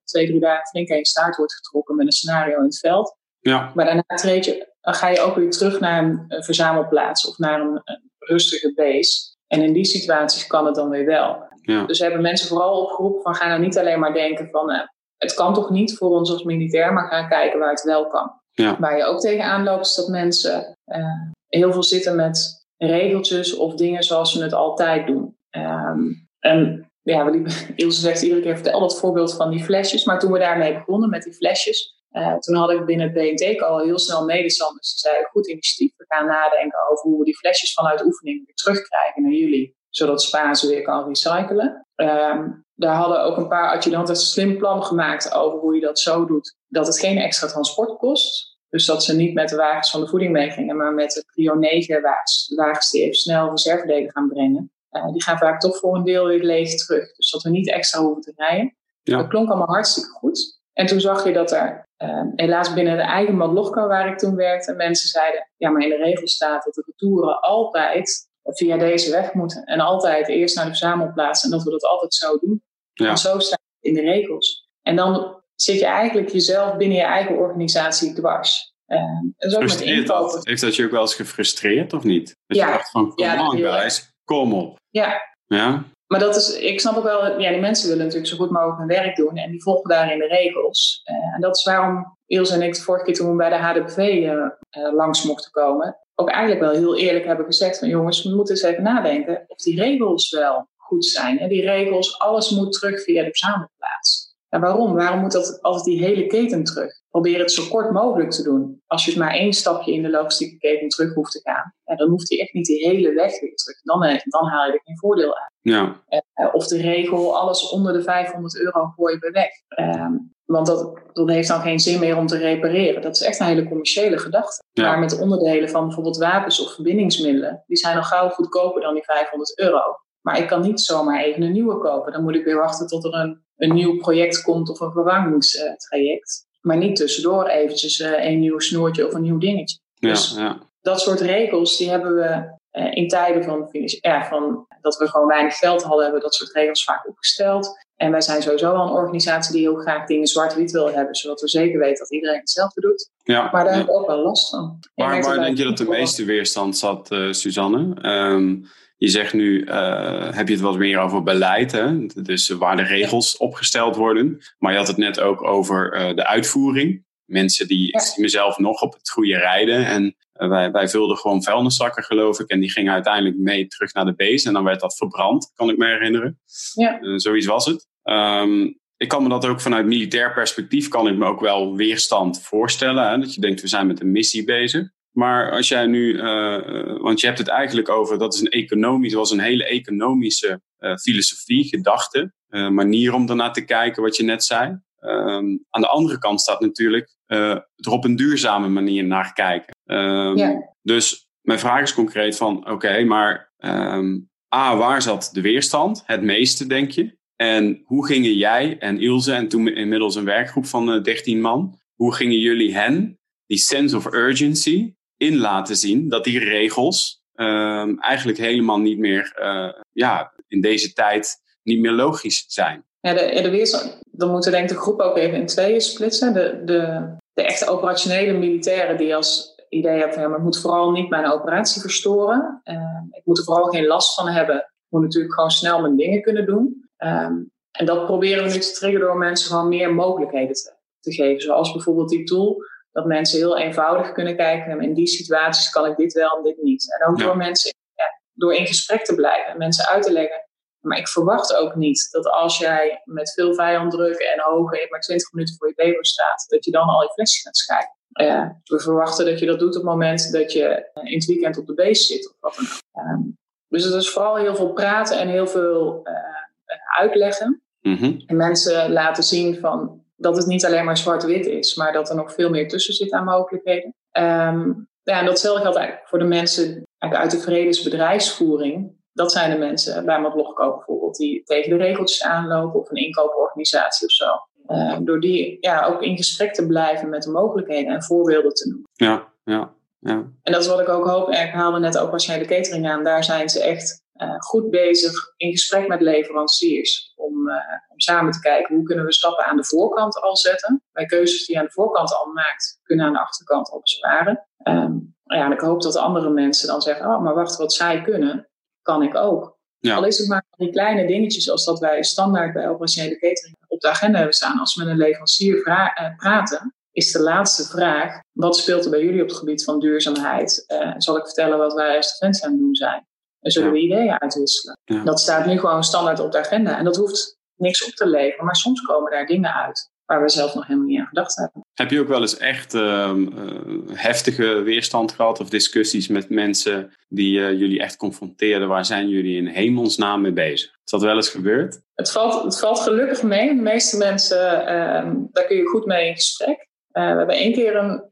twee, drie dagen flink aan je staart wordt getrokken met een scenario in het veld. Ja. Maar daarna treed je, dan ga je ook weer terug naar een, een verzamelplaats of naar een, een rustige base. En in die situaties kan het dan weer wel. Ja. Dus we hebben mensen vooral opgeroepen van ga nou niet alleen maar denken van uh, het kan toch niet voor ons als militair, maar ga kijken waar het wel kan. Ja. Waar je ook tegenaan loopt is dat mensen uh, heel veel zitten met regeltjes of dingen zoals we het altijd doen. Um, en ja, we liepen, (laughs) Ilse zegt iedere keer vertel dat voorbeeld van die flesjes. Maar toen we daarmee begonnen met die flesjes, uh, toen had ik binnen het BNT al heel snel medestanders die zeiden goed initiatief, we gaan nadenken over hoe we die flesjes vanuit oefeningen weer terugkrijgen naar jullie zodat Spa ze weer kan recyclen. Um, daar hadden ook een paar adjudanten een slim plan gemaakt over hoe je dat zo doet. Dat het geen extra transport kost. Dus dat ze niet met de wagens van de voeding meegingen, maar met de Prio 9 wagens, wagens die even snel reservedelen gaan brengen. Uh, die gaan vaak toch voor een deel weer leeg terug. Dus dat we niet extra hoeven te rijden. Ja. Dat klonk allemaal hartstikke goed. En toen zag je dat er, uh, helaas binnen de eigen Madlogka waar ik toen werkte, mensen zeiden, ja maar in de regel staat dat de retouren altijd via deze weg moeten. En altijd eerst naar de verzamelplaats en dat we dat altijd zo doen. Want zo staat het in de regels. En dan zit je eigenlijk jezelf binnen je eigen organisatie dwars. Uh, Frustreert dat? Heeft dat je ook wel eens gefrustreerd of niet? Dat ja. je dacht van, come ja, on guys, kom op. Ja. ja. Maar dat is, ik snap ook wel, ja, die mensen willen natuurlijk zo goed mogelijk hun werk doen en die volgen daarin de regels. Uh, en dat is waarom Ilse en ik de vorige keer toen we bij de HDPV uh, uh, langs mochten komen, ook eigenlijk wel heel eerlijk hebben gezegd van jongens, we moeten eens even nadenken of die regels wel goed zijn. En die regels, alles moet terug via de verzamelplaats. En waarom? Waarom moet dat altijd die hele keten terug? Probeer het zo kort mogelijk te doen. Als je het maar één stapje in de logistieke keten terug hoeft te gaan, ja, dan hoeft hij echt niet die hele weg weer terug. Dan, eh, dan haal je er geen voordeel uit. Ja. Uh, of de regel, alles onder de 500 euro gooi je weg. Uh, want dat, dat heeft dan geen zin meer om te repareren. Dat is echt een hele commerciële gedachte. Ja. Maar met onderdelen van bijvoorbeeld wapens of verbindingsmiddelen, die zijn al gauw goedkoper dan die 500 euro. Maar ik kan niet zomaar even een nieuwe kopen. Dan moet ik weer wachten tot er een, een nieuw project komt of een vervangingstraject. Maar niet tussendoor eventjes uh, een nieuw snoertje of een nieuw dingetje. Ja, dus ja. dat soort regels, die hebben we uh, in tijden van, ja, van dat we gewoon weinig geld hadden, hebben we dat soort regels vaak opgesteld. En wij zijn sowieso wel een organisatie die heel graag dingen zwart-wit wil hebben, zodat we zeker weten dat iedereen hetzelfde doet. Ja, maar daar ja. heb ik ook wel last van. Waar, waar denk je dat de meeste weerstand zat, uh, Suzanne? Um, je zegt nu, uh, heb je het wat meer over beleid, hè? dus waar de regels opgesteld worden. Maar je had het net ook over uh, de uitvoering. Mensen die, ja. mezelf nog op het goede rijden. En uh, wij, wij vulden gewoon vuilniszakken, geloof ik. En die gingen uiteindelijk mee terug naar de base. En dan werd dat verbrand, kan ik me herinneren. Ja. zoiets was het. Um, ik kan me dat ook vanuit militair perspectief, kan ik me ook wel weerstand voorstellen. Hè? Dat je denkt, we zijn met een missie bezig. Maar als jij nu, uh, want je hebt het eigenlijk over, dat is een economisch, was een hele economische uh, filosofie, gedachte, uh, manier om daarnaar te kijken, wat je net zei. Um, aan de andere kant staat natuurlijk er op een duurzame manier naar kijken. Um, ja. Dus mijn vraag is concreet van, oké, okay, maar um, A, waar zat de weerstand? Het meeste, denk je? En hoe gingen jij en Ilse, en toen inmiddels een werkgroep van 13 man, hoe gingen jullie hen, die sense of urgency, in laten zien dat die regels um, eigenlijk helemaal niet meer, uh, ja, in deze tijd niet meer logisch zijn. Ja, de, de weerstand, dan moeten denk ik de groep ook even in tweeën splitsen. De, de, de echte operationele militairen die als idee hebben van ja, maar ik moet vooral niet mijn operatie verstoren. Uh, ik moet er vooral geen last van hebben. Ik moet natuurlijk gewoon snel mijn dingen kunnen doen. Um, en dat proberen we nu te triggeren door mensen gewoon meer mogelijkheden te, te geven. Zoals bijvoorbeeld die tool dat mensen heel eenvoudig kunnen kijken. In die situaties kan ik dit wel en dit niet. En ook ja. door mensen, ja, door in gesprek te blijven en mensen uit te leggen. Maar ik verwacht ook niet dat als jij met veel vijanddruk en hoge maar 20 minuten voor je leven staat, dat je dan al je flesjes gaat schrijven. Uh, we verwachten dat je dat doet op het moment dat je in het weekend op de base zit of wat dan ook. Um, dus het is vooral heel veel praten en heel veel uh, uitleggen. Mm -hmm. En mensen laten zien van dat het niet alleen maar zwart-wit is, maar dat er nog veel meer tussen zit aan mogelijkheden. Um, ja, en datzelfde geldt eigenlijk voor de mensen uit de vredesbedrijfsvoering. Dat zijn de mensen bij mijn blogkoop bijvoorbeeld, die tegen de regeltjes aanlopen of een inkooporganisatie of zo. Uh, door die ja, ook in gesprek te blijven met de mogelijkheden en voorbeelden te noemen. Ja, ja, ja. En dat is wat ik ook hoop. Ik haalde net operationele catering aan. Daar zijn ze echt uh, goed bezig in gesprek met leveranciers. Om, uh, om samen te kijken hoe kunnen we stappen aan de voorkant al zetten. Bij keuzes die je aan de voorkant al maakt, kunnen aan de achterkant al besparen. Um, ja, en ik hoop dat andere mensen dan zeggen: Oh, maar wacht, wat zij kunnen, kan ik ook. Ja. Al is het maar die kleine dingetjes als dat wij standaard bij operationele catering op de agenda hebben staan. Als we met een leverancier uh, praten, is de laatste vraag: wat speelt er bij jullie op het gebied van duurzaamheid? Uh, zal ik vertellen wat wij als defensie aan het doen zijn? En zullen we ideeën uitwisselen? Ja. Dat staat nu gewoon standaard op de agenda. En dat hoeft niks op te leveren, maar soms komen daar dingen uit waar we zelf nog helemaal niet aan gedacht hebben. Heb je ook wel eens echt uh, uh, heftige weerstand gehad of discussies met mensen die uh, jullie echt confronteerden? Waar zijn jullie in hemelsnaam mee bezig? Is dat wel eens gebeurd? Het valt, het valt gelukkig mee. De meeste mensen, ehm, daar kun je goed mee in gesprek. we hebben één keer een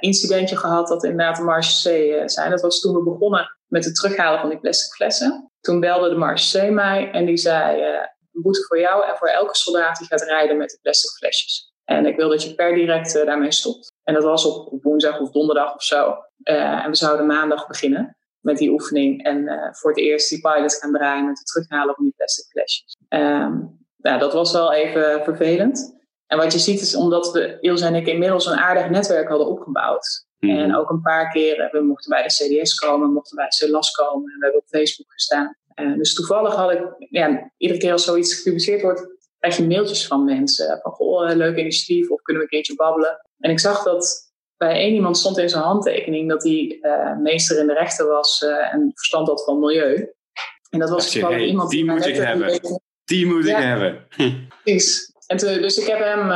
incidentje gehad dat inderdaad de Marche C zijn. Dat was toen we begonnen met het terughalen van die plastic flessen. Toen belde de Marche C mij en die zei een boete voor jou en voor elke soldaat die gaat rijden met de plastic flesjes. En ik wil dat je per direct uh, daarmee stopt. En dat was op, woensdag of donderdag of zo. Uh, en we zouden maandag beginnen met die oefening. En uh, voor het eerst die pilot gaan draaien met het terughalen van die plastic flesjes. Um, nou, dat was wel even vervelend. En wat je ziet is omdat we, Ilse en ik, inmiddels een aardig netwerk hadden opgebouwd. Mhm. En ook een paar keer, we mochten bij de CDS komen, mochten bij CELAS komen. En we hebben op Facebook gestaan. Uh, dus toevallig had ik, ja, iedere keer als zoiets gepubliceerd wordt, krijg je mailtjes van mensen. Van, goh, leuk initiatief, of kunnen we een keertje babbelen. En ik zag dat bij één iemand stond in zijn handtekening dat hij uh, meester in de rechten was uh, en verstand had van milieu. En dat was gewoon iemand die moet ik hebben. Die moet ik hebben. Precies. En dus ik heb hem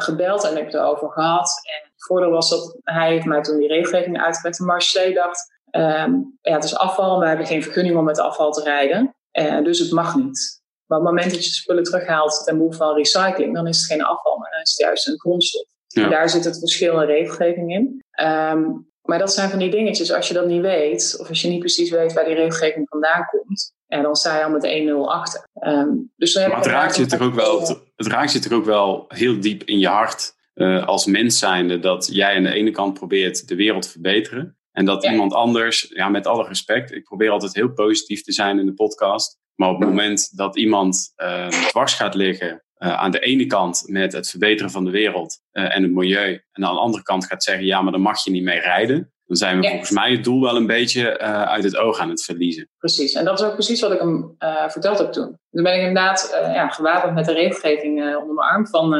gebeld en heb het erover gehad. En het voordeel was dat hij heeft mij toen die regelgeving uitgelegd. En Marché dacht, um, ja, het is afval, we hebben geen vergunning om met afval te rijden. Uh, dus het mag niet. Maar op het moment dat je spullen terughaalt ten behoeve van recycling, dan is het geen afval, maar dan is het juist een grondstof. Daar zit het verschil in regelgeving in. Um, maar dat zijn van die dingetjes, als je dat niet weet, of als je niet precies weet waar die regelgeving vandaan komt, en dan sta je al met 1-0 achter. Um, dus maar het raakt, je toch ook wel, het raakt je toch ook wel heel diep in je hart uh, als mens zijnde dat jij aan de ene kant probeert de wereld te verbeteren. En dat iemand anders, ja, met alle respect, ik probeer altijd heel positief te zijn in de podcast. Maar op het moment dat iemand uh, dwars gaat liggen uh, aan de ene kant met het verbeteren van de wereld uh, en het milieu. En aan de andere kant gaat zeggen, ja, maar dan mag je niet mee rijden. Dan zijn we volgens mij het doel wel een beetje uh, uit het oog aan het verliezen. Precies, en dat is ook precies wat ik hem verteld heb toen. Toen ben ik inderdaad ja, gewapend met de regelgeving onder mijn arm van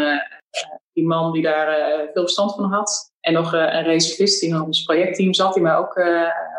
die man die daar veel verstand van had. En nog een reservist die in ons projectteam zat, die mij ook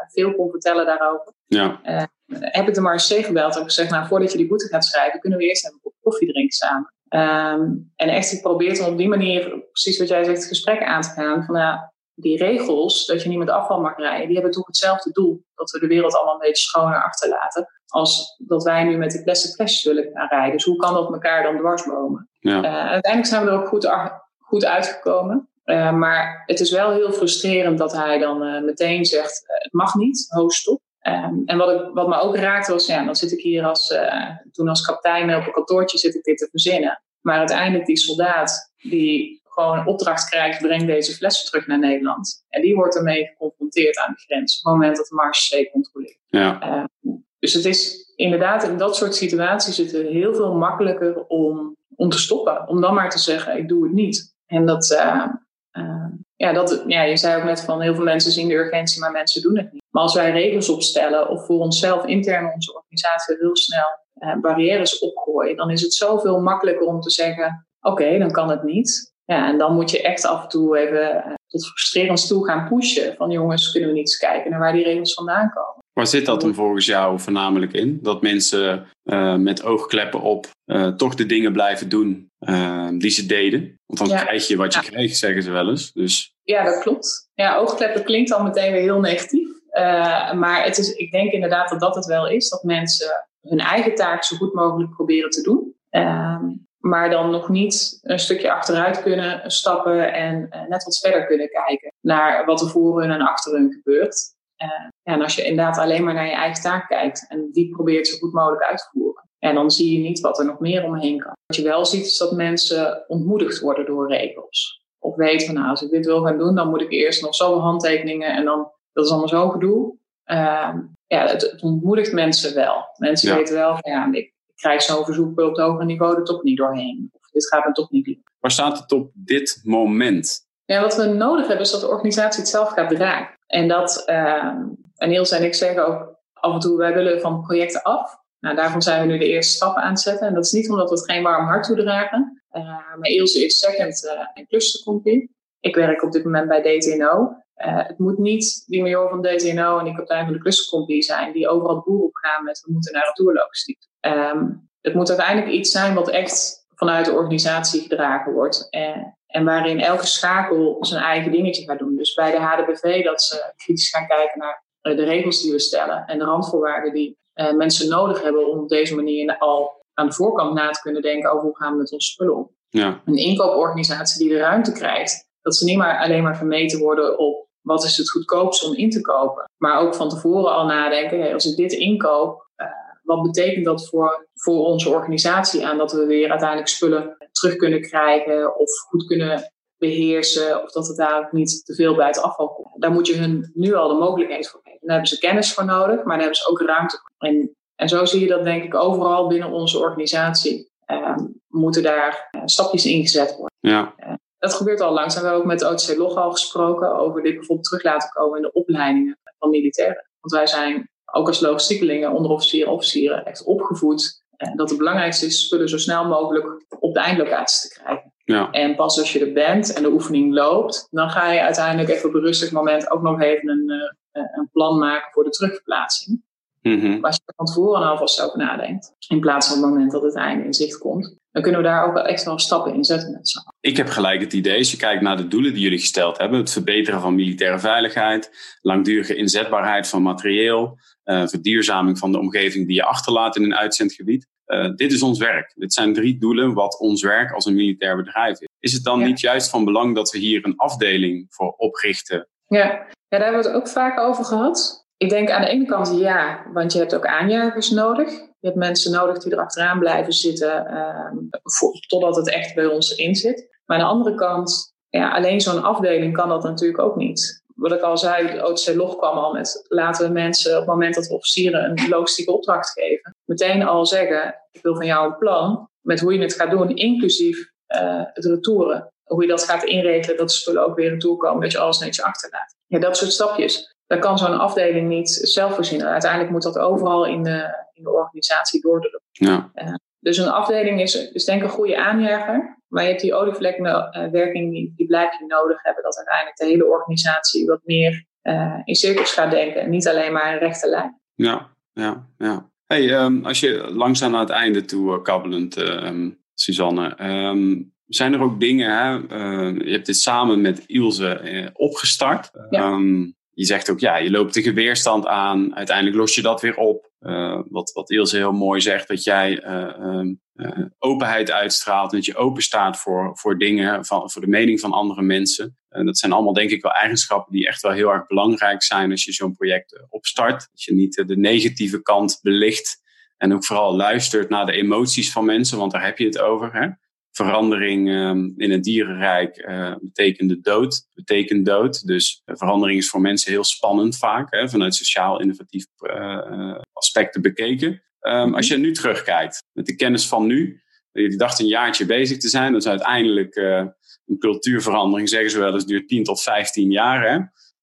veel kon vertellen daarover. Ja. heb ik de Marseille gebeld en gezegd, nou, voordat je die boete gaat schrijven, kunnen we eerst even een koffie drinken samen. Um, en echt geprobeerd om op die manier, precies wat jij zegt, gesprekken aan te gaan. Van ja, die regels, dat je niet met afval mag rijden, die hebben toch hetzelfde doel. Dat we de wereld allemaal een beetje schoner achterlaten. Als dat wij nu met die plastic flesjes willen gaan rijden. Dus hoe kan dat elkaar dan dwarsbomen? Ja. Uh, uiteindelijk zijn we er ook goed, goed uitgekomen. Uh, maar het is wel heel frustrerend dat hij dan uh, meteen zegt: het mag niet, ho, stop. Um, en wat, ik, wat me ook raakte was, ja, dan zit ik hier als, toen als kapitein op een kantoortje zit ik dit te verzinnen. Maar uiteindelijk die soldaat die gewoon een opdracht krijgt, breng deze flessen terug naar Nederland. En die wordt ermee geconfronteerd aan de grens op het moment dat de marge controleert. Ja. Uh, dus het is inderdaad, in dat soort situaties is het heel veel makkelijker om, om te stoppen. Om dan maar te zeggen, ik doe het niet. En dat, uh, ja, dat, ja, je zei ook net van heel veel mensen zien de urgentie, maar mensen doen het niet. Maar als wij regels opstellen of voor onszelf intern onze organisatie heel snel uh, barrières opgooien, dan is het zoveel makkelijker om te zeggen: oké, dan kan het niet. Ja, en dan moet je echt af en toe even uh, tot frustrerend toe gaan pushen. Van jongens, kunnen we niet eens kijken naar waar die regels vandaan komen. Waar zit dat dan volgens jou voornamelijk in? Dat mensen uh, met oogkleppen op toch de dingen blijven doen die ze deden? Want dan ja. krijg je wat je ja. kreeg, zeggen ze wel eens. Dus... Ja, dat klopt. Ja, oogkleppen klinkt al meteen weer heel negatief. maar het is, ik denk inderdaad dat dat het wel is. Dat mensen hun eigen taak zo goed mogelijk proberen te doen. Uh, maar dan nog niet een stukje achteruit kunnen stappen en net wat verder kunnen kijken naar wat er voor hun en achter hun gebeurt. Ja, en als je inderdaad alleen maar naar je eigen taak kijkt en die probeert zo goed mogelijk uit te voeren. En dan zie je niet wat er nog meer omheen kan. Wat je wel ziet is dat mensen ontmoedigd worden door regels. Of weten van nou, als ik dit wil gaan doen, dan moet ik eerst nog zoveel handtekeningen en dan, dat is allemaal zo'n gedoe. Uh, ja, het, het, ontmoedigt mensen wel. Mensen ja. weten wel van ja, ik, ik krijg zo'n verzoek op het hoger niveau er toch niet doorheen. Of dit gaat me toch niet lukken. Waar staat het op dit moment? Ja, wat we nodig hebben is dat de organisatie het zelf gaat dragen. En dat, uh, en Niels en ik zeggen ook af en toe, wij willen van projecten af. Nou, daarvan zijn we nu de eerste stappen aan het zetten. En dat is niet omdat we het geen warm hart toedragen. Uh, maar Ilse is second uh, in clustercompie. Ik werk op dit moment bij DTNO. Uh, het moet niet die major van DTNO en die kapitein van de clustercompie zijn die overal de boer op gaan met we moeten naar retourlogistiek. Um, het moet uiteindelijk iets zijn wat echt vanuit de organisatie gedragen wordt. En, en waarin elke schakel zijn eigen dingetje gaat doen. Dus bij de HDBV dat ze kritisch gaan kijken naar de regels die we stellen en de randvoorwaarden die uh, mensen nodig hebben om op deze manier al aan de voorkant na te kunnen denken over hoe gaan we met onze spullen om. Ja. Een inkooporganisatie die de ruimte krijgt, dat ze niet maar alleen maar vermeten worden op wat is het goedkoopst om in te kopen. Maar ook van tevoren al nadenken, hey, als ik dit inkoop, uh, wat betekent dat voor, voor onze organisatie aan dat we weer uiteindelijk spullen terug kunnen krijgen of goed kunnen beheersen of dat het daar ook niet te veel bij het afval komt. Daar moet je hun nu al de mogelijkheid voor geven. Daar hebben ze kennis voor nodig, maar daar hebben ze ook ruimte voor. En, en zo zie je dat denk ik overal binnen onze organisatie. Um, moeten daar stapjes in gezet worden. Ja. dat gebeurt al langzaam. We hebben ook met OTC Log al gesproken over dit bijvoorbeeld terug laten komen in de opleidingen van militairen. Want wij zijn ook als logistiekelingen, onderofficieren, officieren, echt opgevoed. En dat het belangrijkste is spullen zo snel mogelijk op de eindlocatie te krijgen. Ja. En pas als je er bent en de oefening loopt, dan ga je uiteindelijk even op een rustig moment ook nog even een, uh, een plan maken voor de terugverplaatsing. Maar als je van tevoren alvast over nadenkt, in plaats van het moment dat het einde in zicht komt, dan kunnen we daar ook wel echt wel stappen in zetten met z'n Ik heb gelijk het idee, als je kijkt naar de doelen die jullie gesteld hebben, het verbeteren van militaire veiligheid, langdurige inzetbaarheid van materieel, uh, verduurzaming van de omgeving die je achterlaat in een uitzendgebied. Uh, dit is ons werk. Dit zijn drie doelen wat ons werk als een militair bedrijf is. Is het dan Ja. niet juist van belang dat we hier een afdeling voor oprichten? Ja. ja, daar hebben we het ook vaak over gehad. Ik denk aan de ene kant ja, want je hebt ook aanjagers nodig. Je hebt mensen nodig die er achteraan blijven zitten ehm, totdat het echt bij ons in zit. Maar aan de andere kant, ja, alleen zo'n afdeling kan dat natuurlijk ook niet. Wat ik al zei, de OTC Log kwam al met laten we mensen op het moment dat we officieren een logistieke opdracht geven, meteen al zeggen: ik wil van jou een plan met hoe je het gaat doen, inclusief eh, het retouren. Hoe je dat gaat inregelen, dat de spullen ook weer retour komen, dat je alles netjes achterlaat. Ja, dat soort stapjes. Dat kan zo'n afdeling niet zelf voorzien. Uiteindelijk moet dat overal in de, in de organisatie doordrukken. Ja, Dus een afdeling is, is denk ik een goede aanjager. Maar je hebt die olievlekwerking, die, die blijf je nodig hebben. Dat uiteindelijk de hele organisatie wat meer eh, in cirkels gaat denken. En niet alleen maar een rechte lijn. ja, ja. ja. Hey, ehm, als je langzaam naar het einde toe uh, kabbelend, ehm, Suzanne. ehm, zijn er ook dingen, hè? eh, je hebt dit samen met Ilse eh, opgestart. Ja. Je zegt ook, ja, je loopt tegen weerstand aan. Uiteindelijk los je dat weer op. Eh, wat, wat Ilse heel mooi zegt, dat jij eh, ehm, eh, openheid uitstraalt. Dat je open staat voor, voor dingen, van, voor de mening van andere mensen. En dat zijn allemaal denk ik wel eigenschappen die echt wel heel erg belangrijk zijn als je zo'n project opstart. Dat je niet de negatieve kant belicht. En ook vooral luistert naar de emoties van mensen, want daar heb je het over. Hè? Verandering ehm, in het dierenrijk eh, betekent dood, betekent dood. Dus eh, verandering is voor mensen heel spannend vaak, hè, vanuit sociaal innovatief eh, aspecten bekeken. Ehm, als je nu terugkijkt, met de kennis van nu, je dacht een jaartje bezig te zijn, dat is uiteindelijk een cultuurverandering, zeggen ze wel eens, duurt 10 tot 15 jaar. Hè?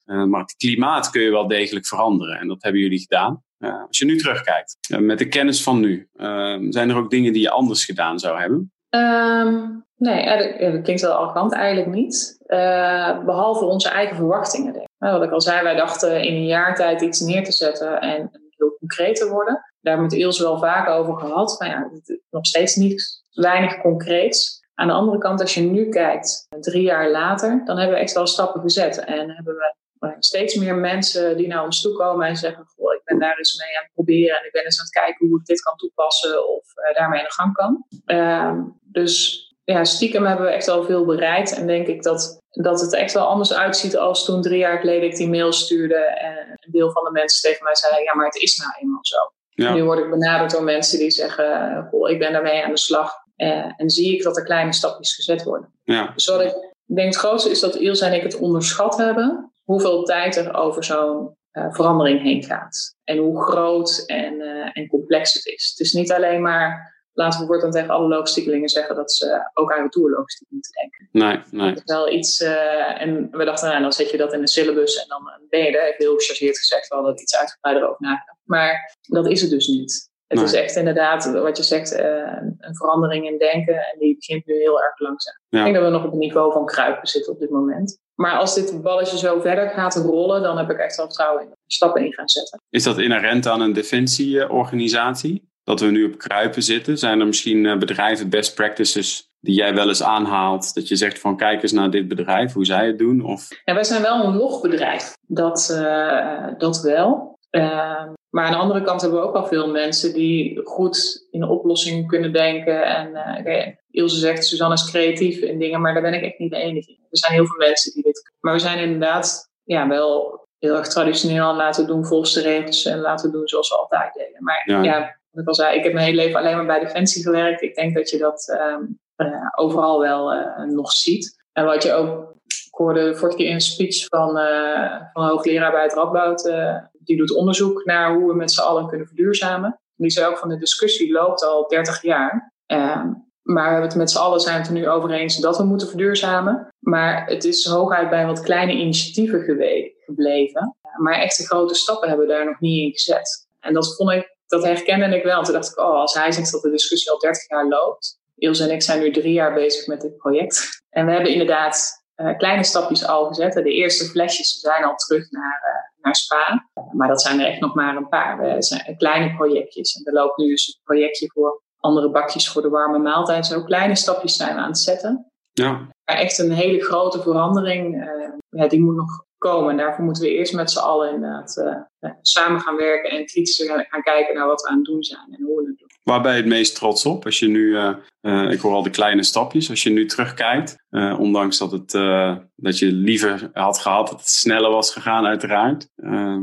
Uh, maar het klimaat kun je wel degelijk veranderen en dat hebben jullie gedaan. Uh, als je nu terugkijkt, uh, met de kennis van nu, ehm, zijn er ook dingen die je anders gedaan zou hebben? Um, nee, dat, klinkt wel arrogant, eigenlijk niet. Uh, behalve onze eigen verwachtingen. Denk ik. Nou, wat ik al zei, wij dachten in een jaar tijd iets neer te zetten en heel concreet te worden. Daar hebben we het Ilse wel vaak over gehad. Maar ja, nog steeds niet weinig concreets. Aan de andere kant, als je nu kijkt, drie jaar later, dan hebben we echt wel stappen gezet. En hebben we steeds meer mensen die naar ons toe komen en zeggen: Goh, ik ben daar eens mee aan het proberen en ik ben eens aan het kijken hoe ik dit kan toepassen of uh, daarmee aan de gang kan. Uh, dus ja, stiekem hebben we echt al veel bereikt en denk ik dat, dat het echt wel anders uitziet als toen drie jaar geleden ik die mail stuurde en een deel van de mensen tegen mij zeiden: Ja, maar het is nou eenmaal zo. Ja. Nu word ik benaderd door mensen die zeggen: Goh, ik ben daarmee aan de slag. Uh, en zie ik dat er kleine stapjes gezet worden. Ja. Dus wat ik denk het grootste is dat Ilse en ik het onderschat hebben hoeveel tijd er over zo'n uh, verandering heen gaat. En hoe groot en, uh, en complex het is. Het is niet alleen maar, laten we voortaan tegen alle logistiekelingen zeggen dat ze ook aan retourlogistiek moeten denken. Nee, nee. Dat is wel iets, uh, en we dachten, nou, dan zet je dat in de syllabus en dan ben je er. Ik heb heel gechargeerd gezegd, we hadden iets uitgebreider over nagedacht. Maar dat is het dus niet. Het nee. is echt inderdaad, wat je zegt, een verandering in denken en die begint nu heel erg langzaam. Ja. Ik denk dat we nog op het niveau van kruipen zitten op dit moment. Maar als dit balletje zo verder gaat rollen, dan heb ik echt wel vertrouwen in dat we stappen in gaan zetten. Is dat inherent aan een defensieorganisatie? Dat we nu op kruipen zitten? Zijn er misschien eh, bedrijven, best practices, die jij wel eens aanhaalt? Dat je zegt van kijk eens naar dit bedrijf, hoe zij het doen? Of... Ja, wij zijn wel een logbedrijf, dat, uh, dat wel. Uh, maar aan de andere kant hebben we ook al veel mensen die goed in oplossingen kunnen denken. En uh, okay, Ilse zegt, Suzanne is creatief in dingen, maar daar ben ik echt niet de enige in. Er zijn heel veel mensen die dit kunnen. Maar we zijn inderdaad ja, wel heel erg traditioneel laten doen volgens de regels en laten doen zoals we altijd deden. Maar ja, ja wat ik al zei, ik heb mijn hele leven alleen maar bij Defensie gewerkt. Ik denk dat je dat um, uh, overal wel uh, nog ziet. En wat je ook, ik hoorde vorige keer in een speech van, uh, van een hoogleraar bij het Radboud, die doet onderzoek naar hoe we met z'n allen kunnen verduurzamen. Die zei ook van de discussie loopt al 30 jaar. Maar we hebben het met z'n allen zijn het er nu over eens dat we moeten verduurzamen. Maar het is hooguit bij wat kleine initiatieven gebleven. Maar echte grote stappen hebben we daar nog niet in gezet. En dat vond ik, dat herkende ik wel. Toen dacht ik, oh, als hij zegt dat de discussie al 30 jaar loopt. Ilse en ik zijn nu drie jaar bezig met dit project. En we hebben inderdaad uh, kleine stapjes al gezet. De eerste flesjes zijn al terug naar, uh, naar Spa. maar dat zijn er echt nog maar een paar. We zijn kleine projectjes. En er loopt nu dus een projectje voor andere bakjes voor de warme maaltijd. Zo kleine stapjes zijn we aan het zetten. Ja. Maar echt een hele grote verandering, ja, die moet nog komen. En daarvoor moeten we eerst met z'n allen inderdaad uh, samen gaan werken en kritisch gaan kijken naar wat we aan het doen zijn en hoe we het. Waar ben je het meest trots op? Als je nu, uh, ik hoor al de kleine stapjes, als je nu terugkijkt, ondanks dat, het, dat je liever had gehad dat het sneller was gegaan, uiteraard.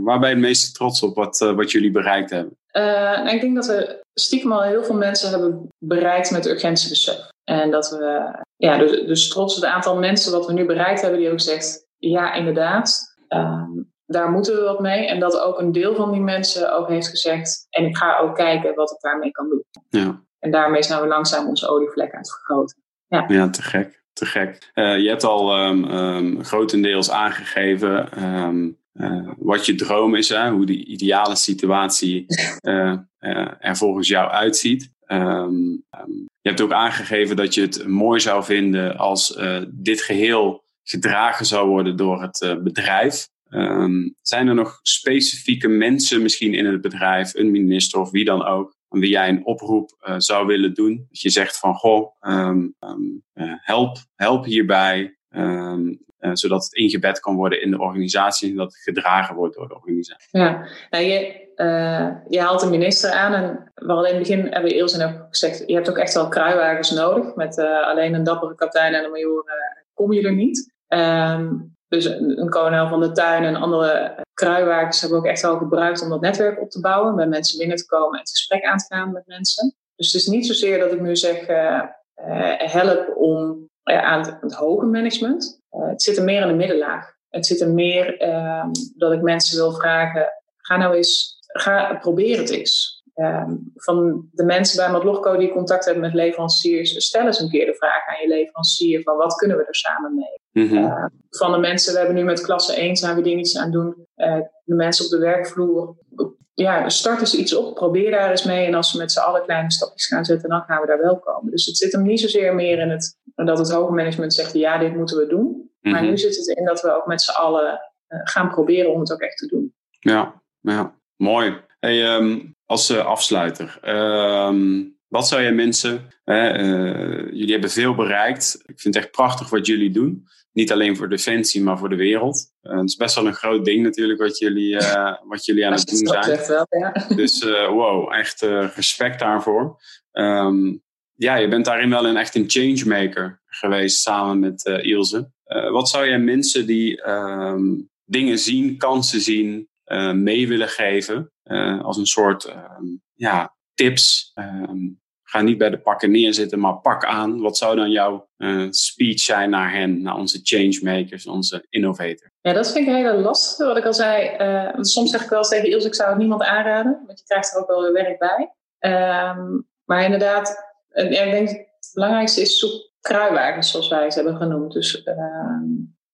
waar ben je het meest trots op wat, wat jullie bereikt hebben? Nou, ik denk dat we stiekem al heel veel mensen hebben bereikt met urgentiebesef. En dat we, ja, dus, dus trots het aantal mensen wat we nu bereikt hebben, die ook gezegd, ja, inderdaad, ehm, daar moeten we wat mee. En dat ook een deel van die mensen ook heeft gezegd, en ik ga ook kijken wat ik daarmee kan doen. Ja. En daarmee zijn we langzaam onze olievlek aan het vergroten. Ja, ja te gek. Te gek. Uh, je hebt al um, grotendeels aangegeven uh, wat je droom is, hè? hoe de ideale situatie uh, (laughs) er volgens jou uitziet. Je hebt ook aangegeven dat je het mooi zou vinden als dit geheel gedragen zou worden door het bedrijf. Um, zijn er nog specifieke mensen misschien in het bedrijf, een minister of wie dan ook, aan wie jij een oproep uh, zou willen doen? Dat je zegt van, goh, um, um, uh, help, help hierbij. Uh, zodat het ingebed kan worden in de organisatie en dat het gedragen wordt door de organisatie. Ja, nou, je, je haalt de minister aan en we hadden in het begin hebben we ook gezegd, je hebt ook echt wel kruiwagens nodig. Met alleen een dappere kapitein en een major kom je er niet. Um, dus een kolonel van de tuin en andere kruiwagens hebben we ook echt wel gebruikt om dat netwerk op te bouwen. Bij mensen binnen te komen en het gesprek aan te gaan met mensen. Dus het is niet zozeer dat ik nu zeg, uh, help om uh, aan het, het, hoge management. het zit er meer in de middenlaag. Het zit er meer ehm, dat ik mensen wil vragen, ga nou eens, ga, probeer het eens. Ehm, van de mensen bij Matlogco die contact hebben met leveranciers, stel eens een keer de vraag aan je leverancier van wat kunnen we er samen mee. Mhm. Ehm, van de mensen, we hebben nu met klasse 1 zijn we dingetjes aan het doen. Uh, de mensen op de werkvloer, ja, start eens iets op, probeer daar eens mee. En als we met z'n allen kleine stapjes gaan zetten, dan gaan we daar wel komen. Dus het zit hem niet zozeer meer in het, dat het hoge management zegt, ja, dit moeten we doen. Maar mhm. nu zit het in dat we ook met z'n allen uh, gaan proberen om het ook echt te doen. Ja, ja. mooi. Hey, um, als uh, afsluiter. Ehm, wat zou jij mensen, uh, jullie hebben veel bereikt. Ik vind het echt prachtig wat jullie doen. Niet alleen voor Defensie, maar voor de wereld. Uh, het is best wel een groot ding natuurlijk wat jullie, wat jullie aan het doen zijn. Wel, ja. Dus wow, echt respect daarvoor. Um, ja, je bent daarin wel een, echt een changemaker geweest samen met Ilse. wat zou jij mensen die um, dingen zien, kansen zien, mee willen geven? Uh, als een soort ehm, ja, tips. Um, ga niet bij de pakken neerzitten, maar pak aan. Wat zou dan jouw uh, speech zijn naar hen, naar onze changemakers, onze innovators? Ja, dat vind ik een hele lastige. Wat ik al zei, uh, soms zeg ik wel eens tegen Ilse, ik zou het niemand aanraden. Want je krijgt er ook wel weer werk bij. Um, maar inderdaad, ik denk het belangrijkste is zoek kruiwagens, zoals wij ze hebben genoemd. Dus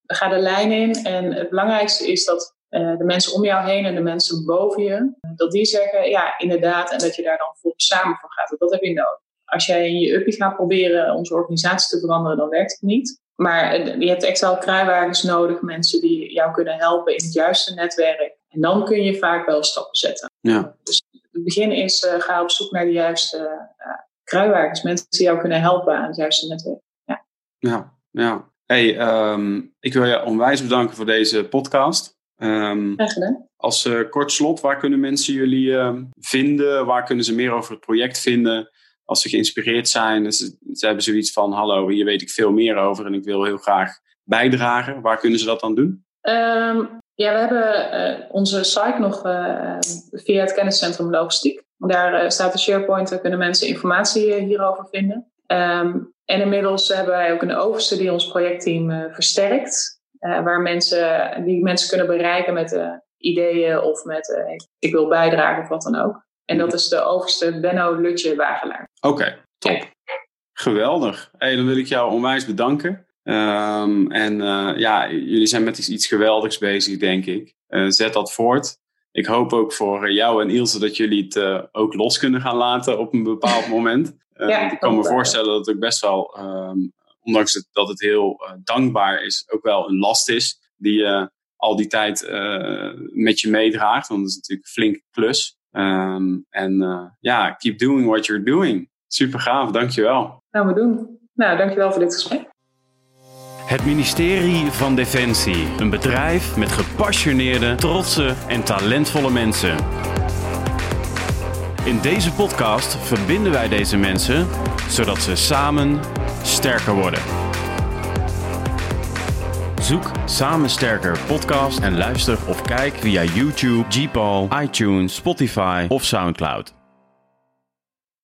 ga de lijn in. En het belangrijkste is dat de mensen om jou heen en de mensen boven je, dat die zeggen, ja, inderdaad, en dat je daar dan voor samen voor gaat. Dat heb je nodig. Als jij in je uppie gaat proberen onze organisatie te veranderen, dan werkt het niet. Maar je hebt echt wel kruiwagens nodig, mensen die jou kunnen helpen in het juiste netwerk. En dan kun je vaak wel stappen zetten. Ja. Dus het begin is, uh, ga op zoek naar de juiste uh, kruiwagens. Mensen die jou kunnen helpen aan het juiste netwerk. Ja, ja. ja. Hey, um, ik wil je onwijs bedanken voor deze podcast. Um, als uh, kort slot, waar kunnen mensen jullie uh, vinden? Waar kunnen ze meer over het project vinden? Als ze geïnspireerd zijn, ze, ze, hebben zoiets van: Hallo, hier weet ik veel meer over en ik wil heel graag bijdragen. Waar kunnen ze dat dan doen? Um, ja, we hebben uh, onze site nog uh, via het kenniscentrum Logistiek. Daar staat de SharePoint, daar kunnen mensen informatie hierover vinden. Um, en inmiddels hebben wij ook een overste die ons projectteam versterkt. Uh, waar mensen, die mensen kunnen bereiken met uh, ideeën of met uh, ik wil bijdragen of wat dan ook. En dat is de overste Benno Lutje Wagelaar. Oké, top. Geweldig. Hey, dan wil ik jou onwijs bedanken. Ehm, en ja, jullie zijn met iets, geweldigs bezig, denk ik. zet dat voort. Ik hoop ook voor jou en Ilse dat jullie het ook los kunnen gaan laten op een bepaald (laughs) moment. Ja, ik kan me voorstellen dat het ook best wel, ehm, ondanks het, dat het heel dankbaar is, ook wel een last is die je al die tijd met je meedraagt. Want dat is natuurlijk een flinke klus. Ehm, en uh, ja, keep doing what you're doing. Super gaaf, dankjewel. Gaan we doen. Nou, dankjewel voor dit gesprek. Het ministerie van Defensie. Een bedrijf met gepassioneerde, trotse en talentvolle mensen. In deze podcast verbinden wij deze mensen zodat ze samen sterker worden. Zoek Samen Sterker podcast en luister of kijk via YouTube, Gpal, iTunes, Spotify of Soundcloud.